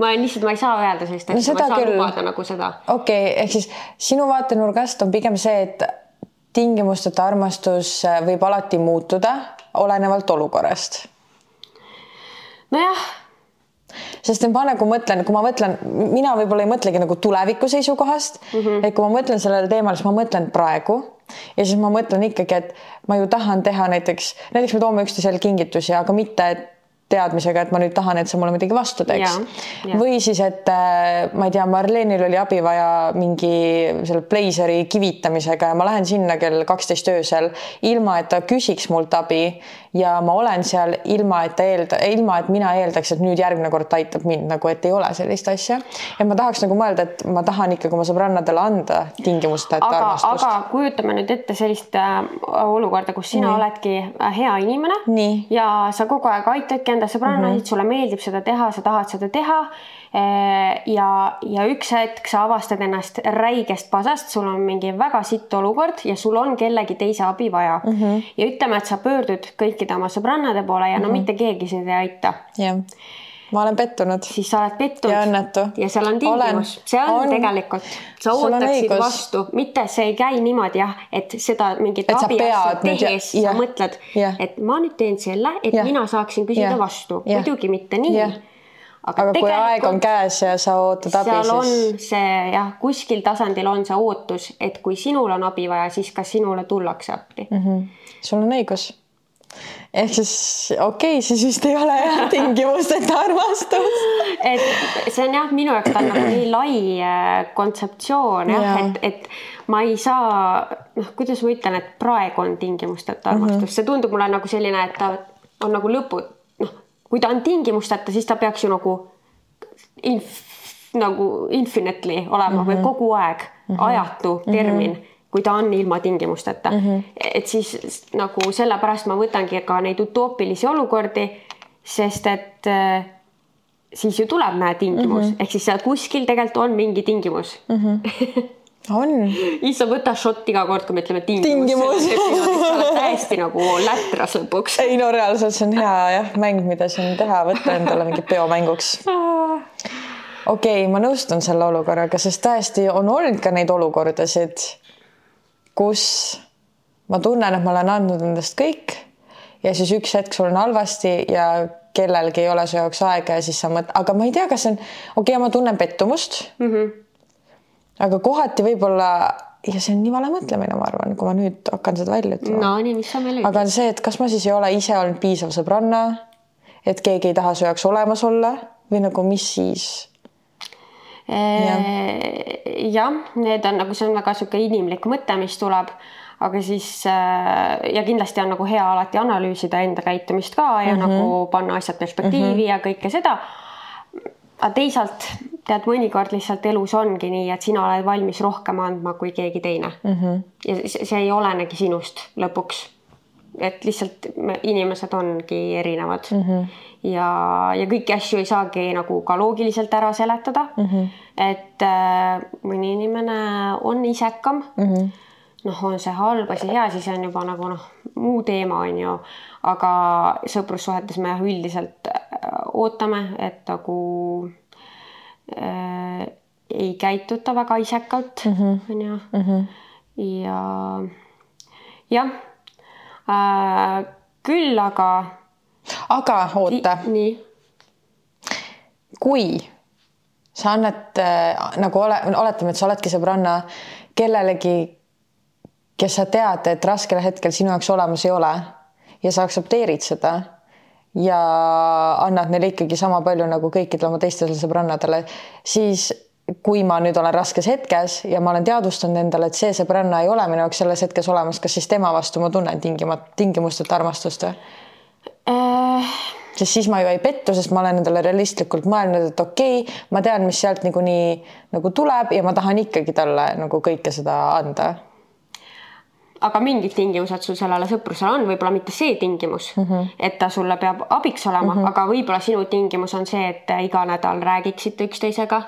ma lihtsalt, ma ei saa öelda sellist asja no,, ma ei saa küll. lubada nagu seda. okei okay,, ehk siis sinu vaatenurgast on pigem see, et tingimusteta armastus äh, võib alati muutuda, olenevalt olukorrast. nojah sest ma nagu mõtlen, kui ma mõtlen, mina võib-olla ei mõtlegi nagu tuleviku seisukohast mm, -hmm. et kui ma mõtlen sellele teemale, siis ma mõtlen praegu ja siis ma mõtlen ikkagi, et ma ju tahan teha näiteks, näiteks me toome üksteisele kingitusi, aga mitte, et teadmisega, et ma nüüd tahan, et sa mulle midagi vastu teeks. või siis, et äh, ma ei tea, Marlenil oli abi vaja mingi selle Blazeri kivitamisega ja ma lähen sinna kell kaksteist öösel, ilma et ta küsiks mult abi ja ma olen seal ilma, et ta eelda, ilma et mina eeldaks, et nüüd järgmine kord ta aitab mind nagu, et ei ole sellist asja. et ma tahaks nagu mõelda, et ma tahan ikkagi oma sõbrannadele anda tingimusteta armastust. aga kujutame nüüd ette sellist äh, olukorda, kus sina Nii. oledki äh, hea inimene Nii. ja sa kogu aeg aitadki enda sõbrannasid mm, -hmm. sulle meeldib seda teha, sa tahad seda teha ja, ja üks hetk sa avastad ennast räigest pasast, sul on mingi väga sitt olukord ja sul on kellegi teise abi vaja mm. -hmm. ja ütleme, et sa pöördud kõikide oma sõbrannade poole ja no mm -hmm. mitte keegi sind ei aita. jah ma olen pettunud. siis sa oled pettunud. ja õnnetu. ja seal on tingimus, see on, on tegelikult, sa ootaksid vastu, mitte see ei käi niimoodi jah, et seda mingit et abiasja tehes ja, sa mõtled, et ma nüüd teen selle, et ja. mina saaksin küsida ja. vastu, muidugi mitte nii aga kui aeg on käes ja sa ootad abi, seal on siis see jah, kuskil tasandil on see ootus, et kui sinul on abi vaja, siis ka sinule tullakse appi mm. -hmm. sul on õigus. ehk siis okei okay,, siis vist ei ole jah [LAUGHS] tingimusteta armastus. et see on jah, minu jaoks ta on nagu nii lai äh, kontseptsioon jah ja. et, et ma ei saa, noh, kuidas ma ütlen, et praegu on tingimusteta armastus mm, -hmm. see tundub mulle nagu selline, et ta on nagu lõpu, noh, kui ta on tingimusteta, siis ta peaks ju nagu inf, nagu infinitely olema mm -hmm. või kogu aeg mm -hmm. ajatu termin mm. -hmm kui ta on ilma tingimusteta mm. -hmm. et siis nagu sellepärast ma võtangi ka neid utoopilisi olukordi, sest et äh, siis ju tuleb näe tingimus mm -hmm. ehk siis seal kuskil tegelikult on mingi tingimus mm. -hmm. [LAUGHS] on. issand, võta šott iga kord, kui me ütleme tingimus, sa oled täiesti nagu lätras lõpuks. ei no reaalselt see on hea jah, mäng, mida siin teha, võtta endale mingi peomänguks. [LAUGHS] okei okay,, ma nõustun selle olukorraga, sest tõesti on olnud ka neid olukordasid, kus ma tunnen, et ma olen andnud endast kõik ja siis üks hetk sul on halvasti ja kellelgi ei ole su jaoks aega ja siis sa mõtled, aga ma ei tea, kas see on, okei okay,, ma tunnen pettumust mm. -hmm. Aga kohati võib-olla ja see on nii vale mõtlemine, ma arvan, kui ma nüüd hakkan seda välja ütlema. no nii, mis sa meile ütled? aga on see, et kas ma siis ei ole ise olnud piisav sõbranna, et keegi ei taha su jaoks olemas olla või nagu mis siis? jah, need on nagu, see on väga niisugune inimlik mõte, mis tuleb, aga siis äh, ja kindlasti on nagu hea alati analüüsida enda käitumist ka ja mm -hmm. nagu panna asjad perspektiivi mm -hmm. ja kõike seda. Aga teisalt tead, mõnikord lihtsalt elus ongi nii, et sina oled valmis rohkem andma kui keegi teine mm. -hmm. ja see, see ei olenegi sinust lõpuks. et lihtsalt me, inimesed ongi erinevad mm. -hmm ja, ja kõiki asju ei saagi nagu ka loogiliselt ära seletada mm. -hmm. et äh, mõni inimene on isekam mm. -hmm. noh, on see halb või see hea, siis on juba nagu noh, muu teema on ju, aga sõprussuhetes me üldiselt äh, ootame, et nagu äh, ei käituta väga isekalt mm, -hmm. on ju mm. -hmm. ja jah äh,, küll aga aga oota. nii. kui sa annad äh, nagu ole, oletame, et sa oledki sõbranna kellelegi, kes sa tead, et raskel hetkel sinu jaoks olemas ei ole ja sa aktsepteerid seda ja annad neile ikkagi sama palju nagu kõikidele oma teistele sõbrannadele, siis kui ma nüüd olen raskes hetkes ja ma olen teadvustanud endale, et see sõbranna ei ole minu jaoks selles hetkes olemas, kas siis tema vastu ma tunnen tingimat-, tingimusteta armastust või? äh.... sest siis ma ju ei pettu, sest ma olen endale realistlikult mõelnud, et okei okay,, ma tean, mis sealt niikuinii nagu tuleb ja ma tahan ikkagi talle nagu kõike seda anda aga mingid tingimused sul sellele sõprusele on, võib-olla mitte see tingimus mm, -hmm. et ta sulle peab abiks olema mm, -hmm. aga võib-olla sinu tingimus on see, et iga nädal räägiksite üksteisega.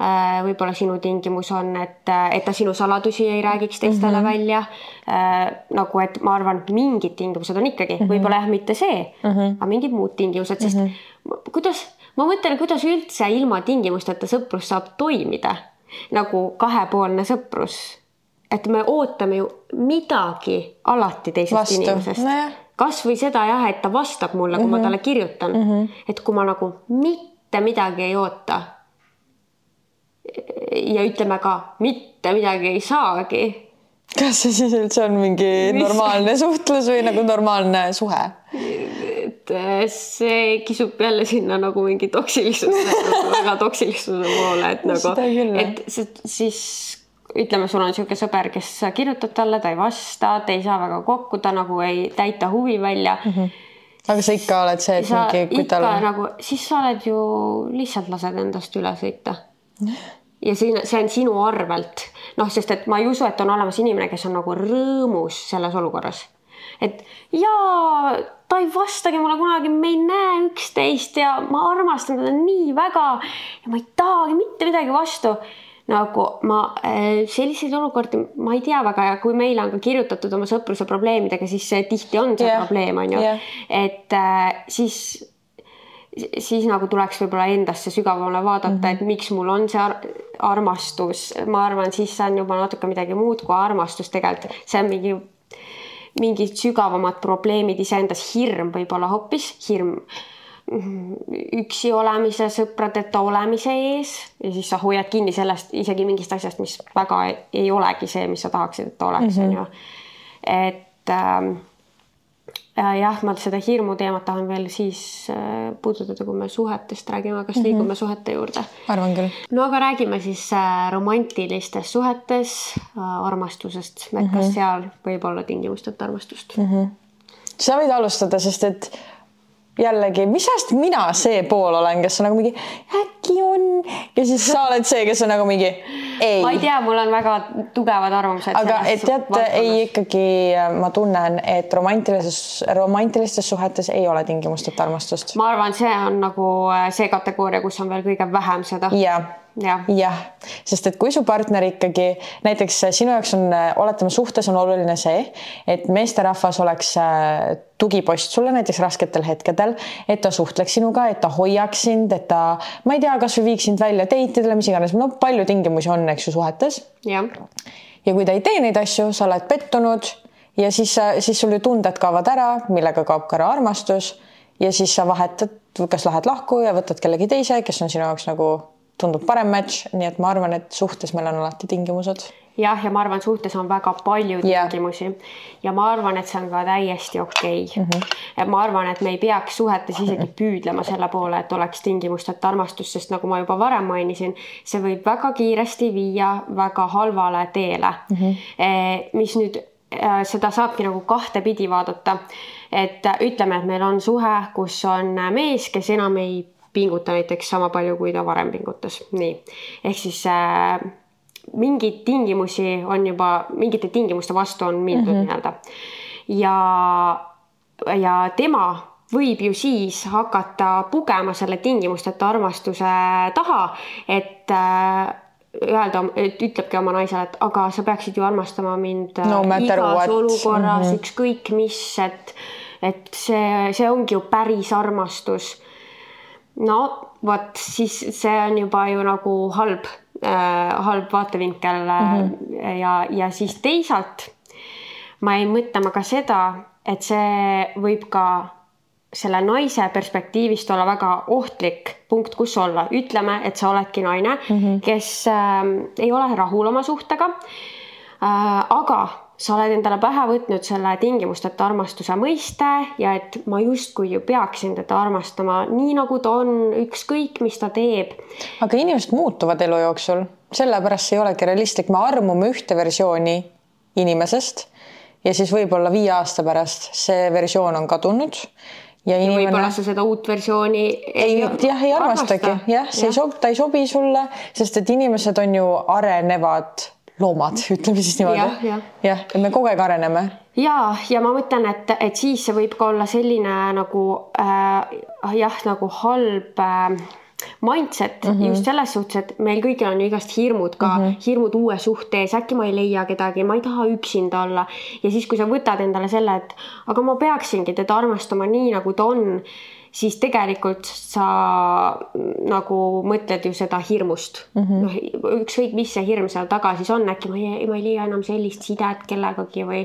Äh, võib-olla sinu tingimus on, et, et ta sinu saladusi ei räägiks teistele mm -hmm. välja. Äh, nagu, et ma arvan, mingid tingimused on ikkagi mm -hmm. võib-olla jah, mitte see mm, -hmm. aga mingid muud tingimused, sest mm -hmm. kuidas, ma mõtlen, kuidas üldse ilma tingimusteta sõprus saab toimida nagu kahepoolne sõprus et me ootame ju midagi alati teisest Vastu. inimesest no. kasvõi seda jah, et ta vastab mulle, kui mm -hmm. ma mhm. talle kirjutan mm. -hmm. et kui ma nagu mitte midagi ei oota. ja ütleme ka mitte midagi ei saagi. kas see siis üldse on mingi Mis... normaalne suhtlus või nagu normaalne suhe? et äh, see kisub jälle sinna nagu mingi toksilisuse nagu [LAUGHS] väga toksilisuse poole, et nagu, et see siis ütleme, sul on niisugune sõber, kes kirjutab talle, ta ei vasta, te ei saa väga kokku, ta nagu ei täita huvi välja mm. -hmm. aga sa ikka oled see, et sa mingi, kui tal on. nagu, siis sa oled ju lihtsalt lased endast üle sõita. ja siin, see on sinu arvelt, noh, sest et ma ei usu, et on olemas inimene, kes on nagu rõõmus selles olukorras. et jaa, ta ei vastagi mulle kunagi, me ei näe üksteist ja ma armastan teda nii väga ja ma ei tahagi mitte midagi vastu nagu ma äh, selliseid olukordi, ma ei tea väga ja kui meile on ka kirjutatud oma sõpruse probleemidega, siis see tihti on see yeah. probleem, on ju yeah., et äh, siis siis nagu tuleks võib-olla endasse sügavamale vaadata mm, -hmm. et miks mul on see ar armastus, ma arvan, siis see on juba natuke midagi muud kui armastus tegelikult, see on mingi mingid sügavamad probleemid iseendas, hirm võib-olla hoopis, hirm üksi olemise, sõpradeta olemise ees ja siis sa hoiad kinni sellest isegi mingist asjast, mis väga ei olegi see, mis sa tahaksid, et oleks, on ju. et ähm, jah, ma seda hirmu teemat tahan veel siis äh, puudutada, kui me suhetest räägime, kas liigume mm -hmm. suhete juurde? arvan küll. no aga räägime siis äh, romantilistes suhetes äh, armastusest, et mm -hmm. kas mhm. seal võib olla tingimusteta armastust mm? -hmm. sa võid alustada, sest et jällegi, mis ajast mina see pool olen, kes on nagu mingi äkki on ja siis sa oled see, kes on nagu mingi ei. ma ei tea, mul on väga tugevad arvamused. aga et teate, ei ikkagi ma tunnen, et romantilises, romantilistes suhetes ei ole tingimusteta armastust. ma arvan, see on nagu äh, see kategooria, kus on veel kõige vähem seda. jah jah ja., sest et kui su partner ikkagi näiteks sinu jaoks on, oletame suhtes on oluline see, et meesterahvas oleks äh, tugipost sulle näiteks rasketel hetkedel, et ta suhtleks sinuga, et ta hoiaks sind, et ta, ma ei tea, kasvõi viiks sind välja date idele, mis iganes, no palju tingimusi on, eks ju, suhetes. ja kui ta ei tee neid asju, sa oled pettunud ja siis, siis sul ju tunded kaovad ära, millega kaob ka ära armastus ja siis sa vahetad, kas lähed lahku ja võtad kellegi teise, kes on sinu jaoks nagu tundub parem match, nii et ma arvan, et suhtes meil on alati tingimused. jah, ja ma arvan, suhtes on väga palju tingimusi yeah. ja ma arvan, et see on ka täiesti okei okay. mm. -hmm. ja ma arvan, et me ei peaks suhetes isegi püüdlema selle poole, et oleks tingimusteta armastus, sest nagu ma juba varem mainisin, see võib väga kiiresti viia väga halvale teele mm, -hmm. mis nüüd äh, seda saabki nagu kahtepidi vaadata. et ütleme, et meil on suhe, kus on mees, kes enam ei pinguta näiteks sama palju, kui ta varem pingutas, nii. ehk siis äh, mingeid tingimusi on juba, mingite tingimuste vastu on mindud mm -hmm. nii-öelda. ja, ja tema võib ju siis hakata pugema selle tingimusteta armastuse taha, et äh, öelda, et ütlebki oma naisele, et aga sa peaksid ju armastama mind no, igas what. olukorras mm, -hmm. ükskõik mis, et, et see, see ongi ju päris armastus no vot, siis see on juba ju nagu halb äh,, halb vaatevinkel mm -hmm. ja, ja siis teisalt ma jäin mõtlema ka seda, et see võib ka selle naise perspektiivist olla väga ohtlik punkt, kus olla. ütleme, et sa oledki naine mm, -hmm. kes äh, ei ole rahul oma suhtega äh,. Aga sa oled endale pähe võtnud selle tingimusteta armastuse mõiste ja et ma justkui ju peaksin teda armastama nii, nagu ta on, ükskõik, mis ta teeb. aga inimesed muutuvad elu jooksul, sellepärast see ei olegi realistlik, me armume ühte versiooni inimesest ja siis võib-olla viie aasta pärast see versioon on kadunud ja inimene. võib-olla sa seda uut versiooni ei, jah, ei armastagi, jah, see ja. ei sobi, ta ei sobi sulle, sest et inimesed on ju arenevad loomad, [LAUGHS] ütleme siis niimoodi ja,. jah, jah, et me kogu aeg areneme. ja, ja ma mõtlen, et, et siis see võib ka olla selline nagu äh, jah, nagu halb äh, mindset mm -hmm. just selles suhtes, et meil kõigil on ju igast hirmud ka mm, -hmm. hirmud uue suhte ees, äkki ma ei leia kedagi, ma ei taha üksinda olla. ja siis, kui sa võtad endale selle, et aga ma peaksingi teda armastama nii, nagu ta on siis tegelikult sa nagu mõtled ju seda hirmust mm. -hmm. noh, ükskõik, mis see hirm seal taga siis on, äkki ma ei, ma ei leia enam sellist sidet kellegagi või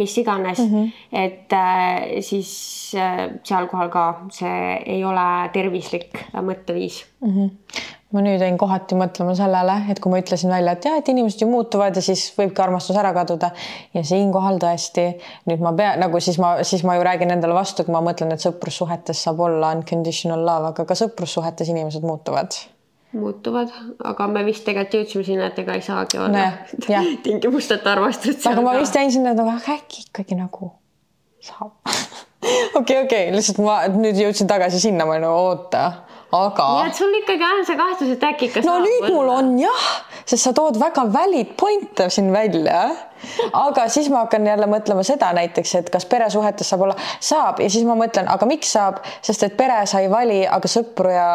mis iganes mm. -hmm. et äh, siis äh, seal kohal ka see ei ole tervislik mõtteviis mm. -hmm ma nüüd jäin kohati mõtlema sellele, et kui ma ütlesin välja, et jah, et inimesed ju muutuvad ja siis võibki armastus ära kaduda ja siinkohal tõesti nüüd ma pean nagu siis ma, siis ma ju räägin endale vastu, et ma mõtlen, et sõprussuhetes saab olla unconditional love, aga ka sõprussuhetes inimesed muutuvad. muutuvad, aga me vist tegelikult jõudsime sinna, et ega ei saagi olla no, [LAUGHS] tingimusteta armastust. aga ma vist jäin sinna, et nagu äkki ikkagi nagu saab [LAUGHS] okei, okei, lihtsalt ma nüüd jõudsin tagasi sinna, ma olin oota aga. nii et sul ikkagi on see kahtlus, et äkki ikka no nüüd võtta. mul on jah, sest sa tood väga valid point'e siin välja aga siis ma hakkan jälle mõtlema seda näiteks, et kas peresuhetes saab olla, saab ja siis ma mõtlen, aga miks saab, sest et pere sa ei vali, aga sõpru ja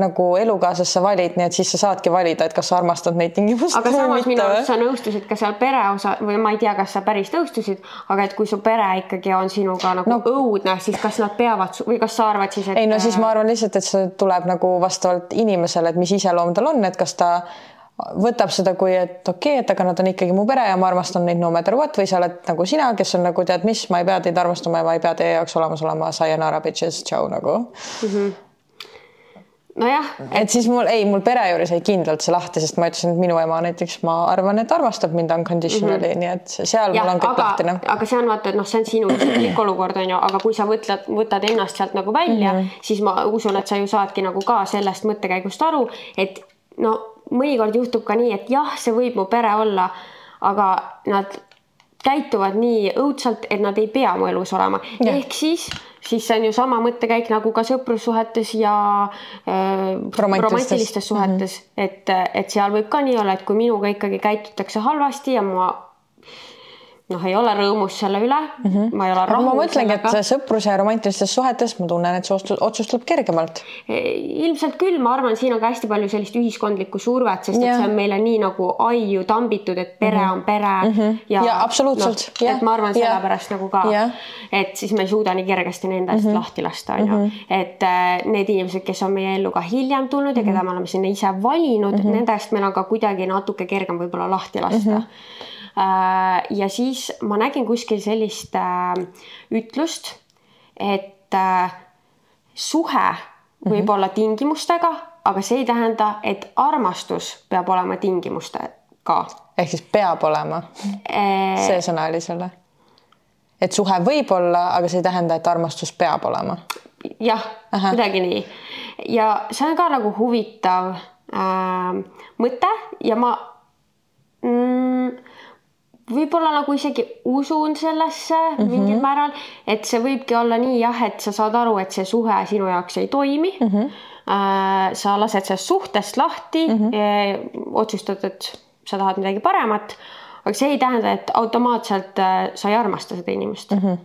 nagu elukaaslast sa valid, nii et siis sa saadki valida, et kas sa armastad neid tingimusi. aga samas minu arust sa nõustusid ka seal pere osa või ma ei tea, kas sa päris nõustusid, aga et kui su pere ikkagi on sinuga nagu no, õudne, siis kas nad peavad või kas sa arvad siis, et? ei no siis ma arvan lihtsalt, et see tuleb nagu vastavalt inimesele, et mis iseloom tal on, et kas ta võtab seda kui, et okei okay,, et aga nad on ikkagi mu pere ja ma armastan neid no matter what või sa oled nagu sina, kes on nagu tead mis, ma ei pea teid armastama ja ma ei pea teie jaoks olemas olema sayonara bitches, tšau nagu mm. -hmm nojah et... et siis mul ei, mul pere juures jäi kindlalt see lahti, sest ma ütlesin, et minu ema näiteks, ma arvan, et armastab mind unconditionally mm, -hmm. nii et seal ja, mul on kõik aga, lahtine. aga see on vaata, et noh, see on sinu isiklik olukord on ju, aga kui sa võtled, võtad ennast sealt nagu välja mm, -hmm. siis ma usun, et sa ju saadki nagu ka sellest mõttekäigust aru, et no mõnikord juhtub ka nii, et jah, see võib mu pere olla, aga nad käituvad nii õudselt, et nad ei pea mu elus olema. ehk siis, siis see on ju sama mõttekäik nagu ka sõprussuhetes ja äh, romantilistes suhetes mm, -hmm. et, et seal võib ka nii olla, et kui minuga ikkagi käitutakse halvasti ja ma noh, ei ole rõõmus selle üle mm, -hmm. ma ei ole rahul. ma mõtlengi, et sõpruse ja romantilistes suhetes ma tunnen, et see otsus tuleb kergemalt. E, ilmselt küll, ma arvan, siin on ka hästi palju sellist ühiskondlikku survet, sest yeah. et see on meile nii nagu aiu tambitud, et pere mm -hmm. on pere mm. -hmm. ja, ja absoluutselt no,. et ma arvan sellepärast nagu ka et siis me ei suuda nii kergesti nende eest mm -hmm. lahti lasta, on ju. Mhm. et äh, need inimesed, kes on meie ellu ka hiljem tulnud ja mm -hmm. keda me oleme sinna ise valinud mm, -hmm. nende eest meil on ka kuidagi natuke kergem võib-olla lahti lasta mm. -hmm ja siis ma nägin kuskil sellist äh, ütlust, et äh, suhe võib -hmm. olla tingimustega, aga see ei tähenda, et armastus peab olema tingimustega. ehk siis peab olema e? see sõna oli selle? et suhe võib olla, aga see ei tähenda, et armastus peab olema? jah, kuidagi nii. ja see on ka nagu huvitav äh, mõte ja ma mm, võib-olla nagu isegi usun sellesse mm -hmm. mingil määral, et see võibki olla nii jah, et sa saad aru, et see suhe sinu jaoks ei toimi mm. -hmm. sa lased sellest suhtest lahti mm, -hmm. otsustad, et sa tahad midagi paremat, aga see ei tähenda, et automaatselt äh, sa ei armasta seda inimest mm. -hmm.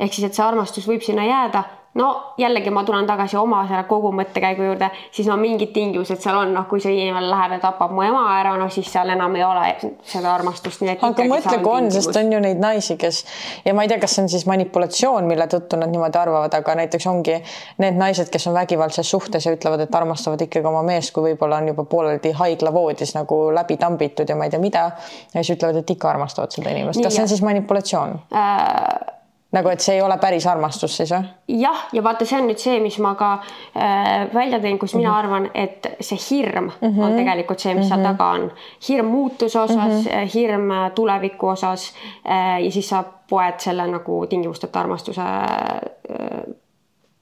ehk siis, et see armastus võib sinna jääda no jällegi ma tulen tagasi oma selle kogu mõttekäigu juurde, siis no mingid tingimused seal on, noh, kui see inimene läheb ja tapab mu ema ära, no siis seal enam ei ole seda armastust. aga mõtle, kui on, sest on ju neid naisi, kes ja ma ei tea, kas see on siis manipulatsioon, mille tõttu nad niimoodi arvavad, aga näiteks ongi need naised, kes on vägivaldses suhtes ja ütlevad, et armastavad ikkagi oma meest, kui võib-olla on juba pooleldi haiglavoodis nagu läbi tambitud ja ma ei tea, mida. ja siis ütlevad, et ikka armastavad seda inimest, kas see on siis manipulatsioon äh...? Nagu, et see ei ole päris armastus siis või? jah, ja vaata, see on nüüd see, mis ma ka äh, välja tõin, kus mm -hmm. mina mhm. arvan, et see hirm mm -hmm. on tegelikult see, mis mm -hmm. seal mhm. taga on. hirm muutuse osas mm, -hmm. hirm äh, tuleviku osas äh, ja siis sa poed selle nagu tingimusteta armastuse äh,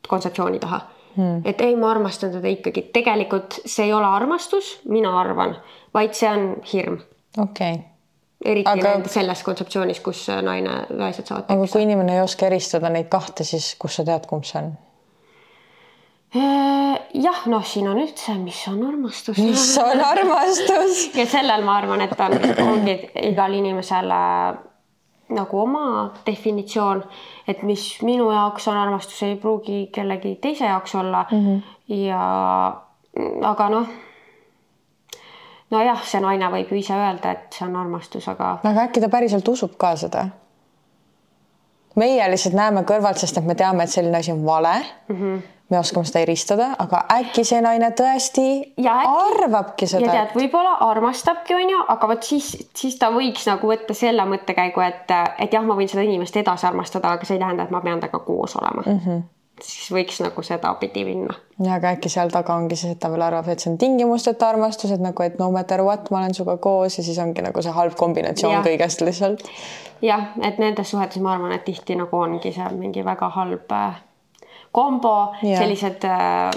kontseptsiooni taha hmm.. et ei, ma armastan teda ikkagi, tegelikult see ei ole armastus, mina arvan, vaid see on hirm. okei okay eriti aga, selles kontseptsioonis, kus naine, naised saavad aga kui inimene ei oska eristada neid kahte, siis kust sa tead, kumb see on? Äh, jah, noh, siin on üldse, mis on armastus. mis on armastus [LAUGHS] ja sellel ma arvan, et on, ongi igal inimesel äh, nagu oma definitsioon, et mis minu jaoks on armastus, ei pruugi kellegi teise jaoks olla mm. -hmm. ja aga noh nojah, see naine võib ju ise öelda, et see on armastus, aga. aga äkki ta päriselt usub ka seda? meie lihtsalt näeme kõrvalt, sest et me teame, et selline asi on vale mm. -hmm me oskame seda eristada, aga äkki see naine tõesti ja äkki, arvabki seda. ja tead, võib-olla armastabki, onju, aga vot siis, siis ta võiks nagu võtta selle mõttekäigu, et, et jah, ma võin seda inimest edasi armastada, aga see ei tähenda, et ma pean temaga koos olema mm. -hmm siis võiks nagu sedapidi minna. ja aga äkki seal taga ongi siis, et ta veel arvab, et see on tingimusteta armastus, et nagu, et no matter what, ma olen sinuga koos ja siis ongi nagu see halb kombinatsioon ja. kõigest lihtsalt. jah, et nendes suhetes ma arvan, et tihti nagu ongi seal mingi väga halb äh, kombo, sellised äh,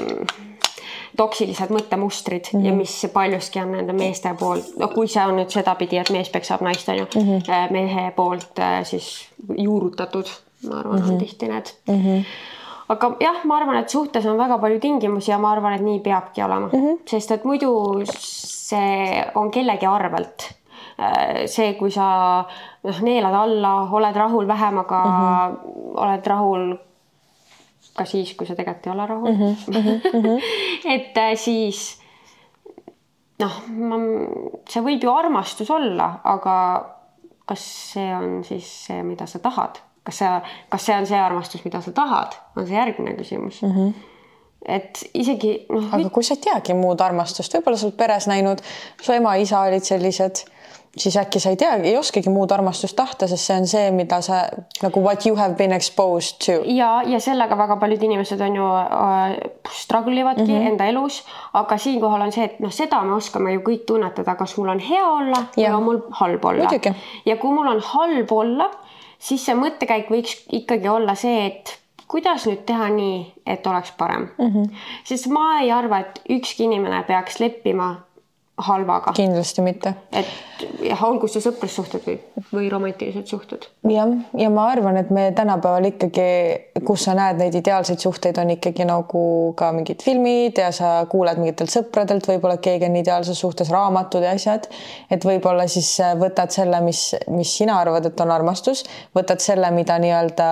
toksilised mõttemustrid mm -hmm. ja mhm. mis paljuski on nende meeste poolt, no kui see on nüüd sedapidi, et mees peksab naist, on ju mm, -hmm. mehe poolt äh, siis juurutatud, ma arvan mm, -hmm. on mhm. tihti need mm. -hmm aga jah, ma arvan, et suhtes on väga palju tingimusi ja ma arvan, et nii peabki olema mm, -hmm. sest et muidu see on kellegi arvelt. Äh, see, kui sa noh, neelad alla, oled rahul vähemaga mm, -hmm. oled rahul ka siis, kui sa tegelikult ei ole rahul mm. -hmm. [LAUGHS] et äh, siis noh, see võib ju armastus olla, aga kas see on siis see, mida sa tahad? Kas sa, kas see on see armastus, mida sa tahad, on see järgmine küsimus mm. -hmm. et isegi noh, aga kui sa ei teagi muud armastust, võib-olla sa oled peres näinud, su ema-isa olid sellised siis äkki sa ei teagi, ei oskagi muud armastust tahta, sest see on see, mida sa nagu what you have been exposed to. ja, ja sellega väga paljud inimesed on ju äh, struggle ivadki mm -hmm. enda elus, aga siinkohal on see, et noh, seda me oskame ju kõik tunnetada, kas mul on hea olla ja. või on mul halb olla. ja kui mul on halb olla, siis see mõttekäik võiks ikkagi olla see, et kuidas nüüd teha nii, et oleks parem mm. -hmm. sest ma ei arva, et ükski inimene peaks leppima halvaga. kindlasti mitte. et jah, olgu see sõprussuhted või, või romantilised suhted. jah, ja ma arvan, et me tänapäeval ikkagi, kus sa näed neid ideaalseid suhteid, on ikkagi nagu ka mingid filmid ja sa kuuled mingitelt sõpradelt, võib-olla keegi on ideaalses suhtes, raamatud ja asjad. et võib-olla siis võtad selle, mis, mis sina arvad, et on armastus, võtad selle, mida nii-öelda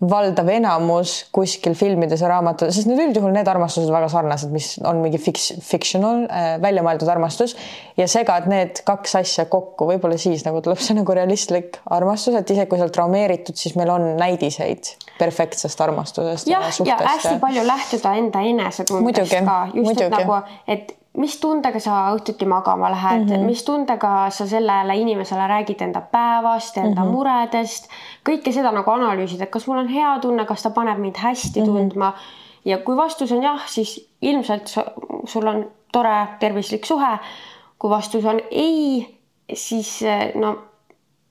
valdav enamus kuskil filmides ja raamatutes, sest need üldjuhul need armastused väga sarnased, mis on mingi fix, fictional äh,, välja mõeldud armastus ja segad need kaks asja kokku, võib-olla siis nagu tuleb see nagu realistlik armastus, et isegi kui sa oled traumeeritud, siis meil on näidiseid perfektsest armastusest. jah, ja hästi ja... palju lähtuda enda enesetundest ka, just et nagu, et mis tundega sa õhtuti magama lähed mm, -hmm. mis tundega sa sellele inimesele räägid enda päevast, enda mm -hmm. muredest, kõike seda nagu analüüsida, et kas mul on hea tunne, kas ta paneb mind hästi mm -hmm. tundma. ja kui vastus on jah, siis ilmselt sul on tore tervislik suhe. kui vastus on ei, siis no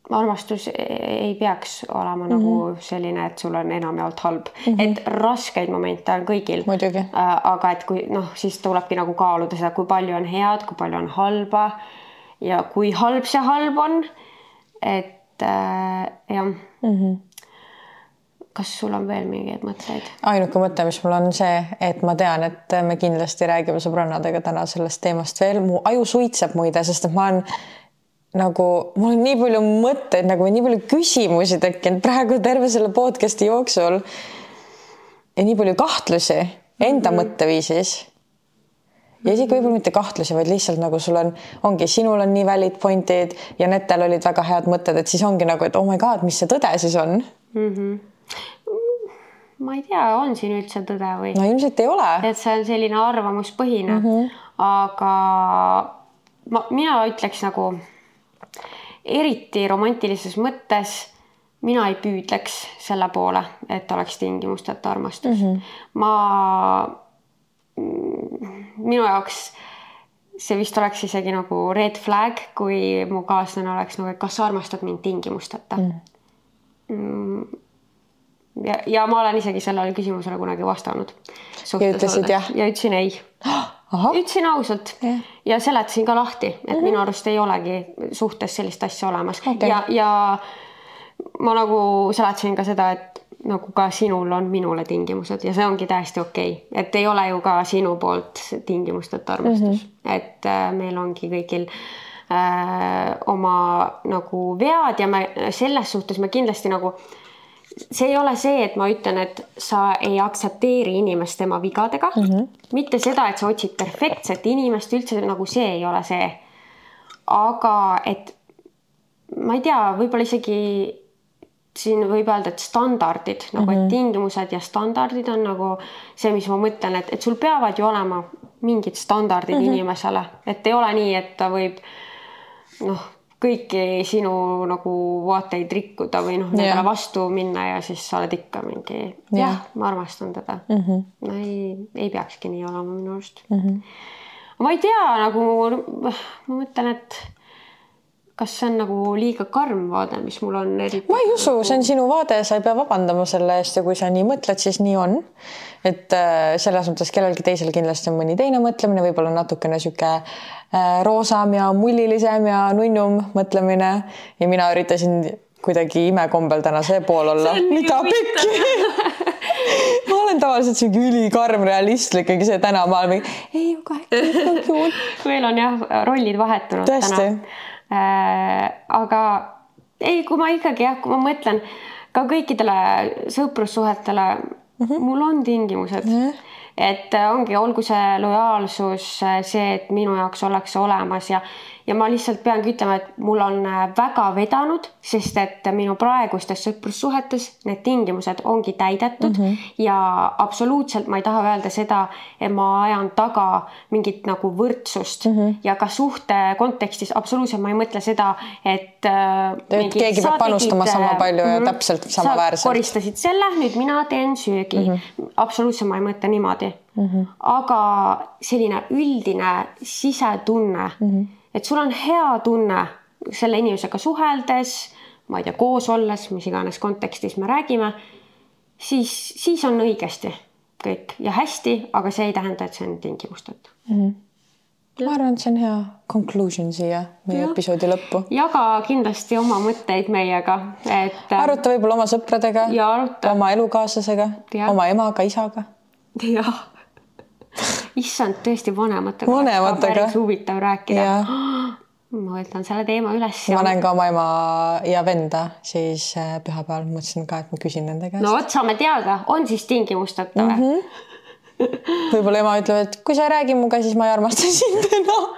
armastus ei peaks olema mm -hmm. nagu selline, et sul on enamjaolt halb mm, -hmm. et raskeid momente on kõigil. Äh, aga et kui noh, siis tulebki nagu kaaluda seda, kui palju on head, kui palju on halba ja kui halb see halb on. et äh, jah mm. -hmm kas sul on veel mingeid mõtteid? ainuke mõte, mis mul on see, et ma tean, et me kindlasti räägime sõbrannadega täna sellest teemast veel, mu aju suitseb muide, sest et ma olen nagu mul on nii palju mõtteid nagu nii palju küsimusi tekkinud praegu terve selle podcast'i jooksul. ja nii palju kahtlusi enda mm -hmm. mõtteviisis. ja isegi võib-olla mitte kahtlusi, vaid lihtsalt nagu sul on, ongi, sinul on nii valid point'id ja netel olid väga head mõtted, et siis ongi nagu, et oh my god, mis see tõde siis on mm? -hmm ma ei tea, on siin üldse tõde või? no ilmselt ei ole. et see on selline arvamuspõhine mm, -hmm. aga ma, mina ütleks nagu eriti romantilises mõttes mina ei püüdleks selle poole, et oleks tingimusteta armastus mm. -hmm. ma, minu jaoks see vist oleks isegi nagu red flag, kui mu kaaslane oleks nagu, et kas sa armastad mind tingimusteta mm. -hmm. ja, ja ma olen isegi sellele küsimusele kunagi vastanud. ja ütlesid jah? ja ütlesin ei [GASPS] ütlesin ausalt yeah. ja seletasin ka lahti, et mm -hmm. minu arust ei olegi suhtes sellist asja olemas okay. ja, ja ma nagu seletasin ka seda, et nagu ka sinul on minule tingimused ja see ongi täiesti okei okay., et ei ole ju ka sinu poolt tingimusteta armastus mm, -hmm. et äh, meil ongi kõigil äh, oma nagu vead ja me selles suhtes me kindlasti nagu äh, see ei ole see, et ma ütlen, et sa ei aktsepteeri inimest tema vigadega mm. -hmm. mitte seda, et sa otsid perfektset inimest, üldse nagu see ei ole see. aga et ma ei tea, võib-olla isegi siin võib öelda, et standardid nagu mm, -hmm. et mhm. tingimused ja standardid on nagu see, mis ma mõtlen, et, et sul peavad ju olema mingid standardid mm -hmm. inimesele, et ei ole nii, et ta võib noh kõiki sinu nagu vaateid rikkuda või noh, nendele vastu minna ja siis sa oled ikka mingi jah ja,, ma armastan teda mm. -hmm. no ei, ei peakski nii olema minu arust mm. -hmm. ma ei tea, nagu ma mõtlen, et kas see on nagu liiga karm vaade, mis mul on eriti? ma ei usu, see on sinu vaade, sa ei pea vabandama selle eest ja kui sa nii mõtled, siis nii on. et äh, selles mõttes kellelgi teisel kindlasti on mõni teine mõtlemine, võib-olla natukene sihuke äh, roosam ja mullilisem ja nunnum mõtlemine ja mina üritasin kuidagi imekombel täna see pool olla. mida pekki ma olen tavaliselt siuke ülikarm realistlik, ikkagi see täna ma olen mingi ei, aga [LAUGHS] meil on jah rollid vahetunud Tõesti. täna aga ei, kui ma ikkagi jah, kui ma mõtlen ka kõikidele sõprussuhetele mm, -hmm. mul on tingimused mm. -hmm et ongi, olgu see lojaalsus, see, et minu jaoks ollakse olemas ja, ja ma lihtsalt peangi ütlema, et mul on äh, väga vedanud, sest et minu praegustes sõprussuhetes need tingimused ongi täidetud mm -hmm. ja absoluutselt ma ei taha öelda seda, et ma ajan taga mingit nagu võrdsust mm -hmm. ja ka suhte kontekstis absoluutselt ma ei mõtle seda, et äh, keegi peab panustama tegid, sama palju ja mm -hmm. täpselt samaväärselt. koristasid selle, nüüd mina teen söögi mm. -hmm. absoluutselt ma ei mõtle niimoodi mm. -hmm. aga selline üldine sisetunne mm, -hmm. Et sul on hea tunne selle inimesega suheldes, ma ei tea, koos olles, mis iganes kontekstis me räägime, siis, siis on õigesti kõik ja hästi, aga see ei tähenda, et see on tingimusteta mm. -hmm ma arvan, et see on hea conclusion siia meie ja. episoodi lõppu. jaga kindlasti oma mõtteid meiega, et. Äh, aruta võib-olla oma sõpradega, oma elukaaslasega, oma emaga, isaga. jah, issand, tõesti vanematega. vanematega. päris huvitav rääkida. [GASPS] ma võtan selle teema üles. ma näen ka oma ema ja venda siis äh, pühapäeval, mõtlesin ka, et ma küsin nende käest. no vot, saame teada, on siis tingimusteta või mm -hmm.? võib-olla ema ütleb, et kui sa ei räägi minuga, siis ma ei armasta [LAUGHS] sind enam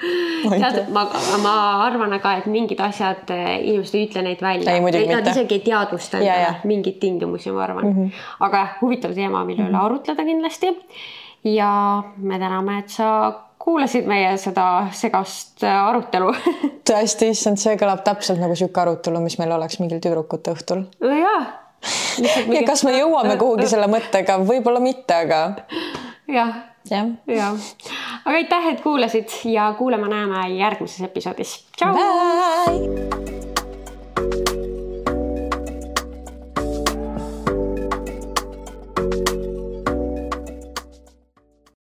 tead, ma, ma arvan aga, et mingid asjad, eh, inimesed ei ütle neid välja. Nad isegi ei teadvusta mingeid tingimusi, ma arvan mm. -hmm. aga huvitav teema, mille üle mm -hmm. arutleda kindlasti. Ja me täname, et sa kuulasid meie seda segast arutelu [LAUGHS] tõesti, issand, see kõlab täpselt nagu sihuke arutelu, mis meil oleks mingil tüdrukute õhtul. jaa ja kas me jõuame kuhugi selle mõttega, võib-olla mitte, aga. jah, jah ja. aga aitäh, et kuulasid ja kuuleme-näeme järgmises episoodis. tšau.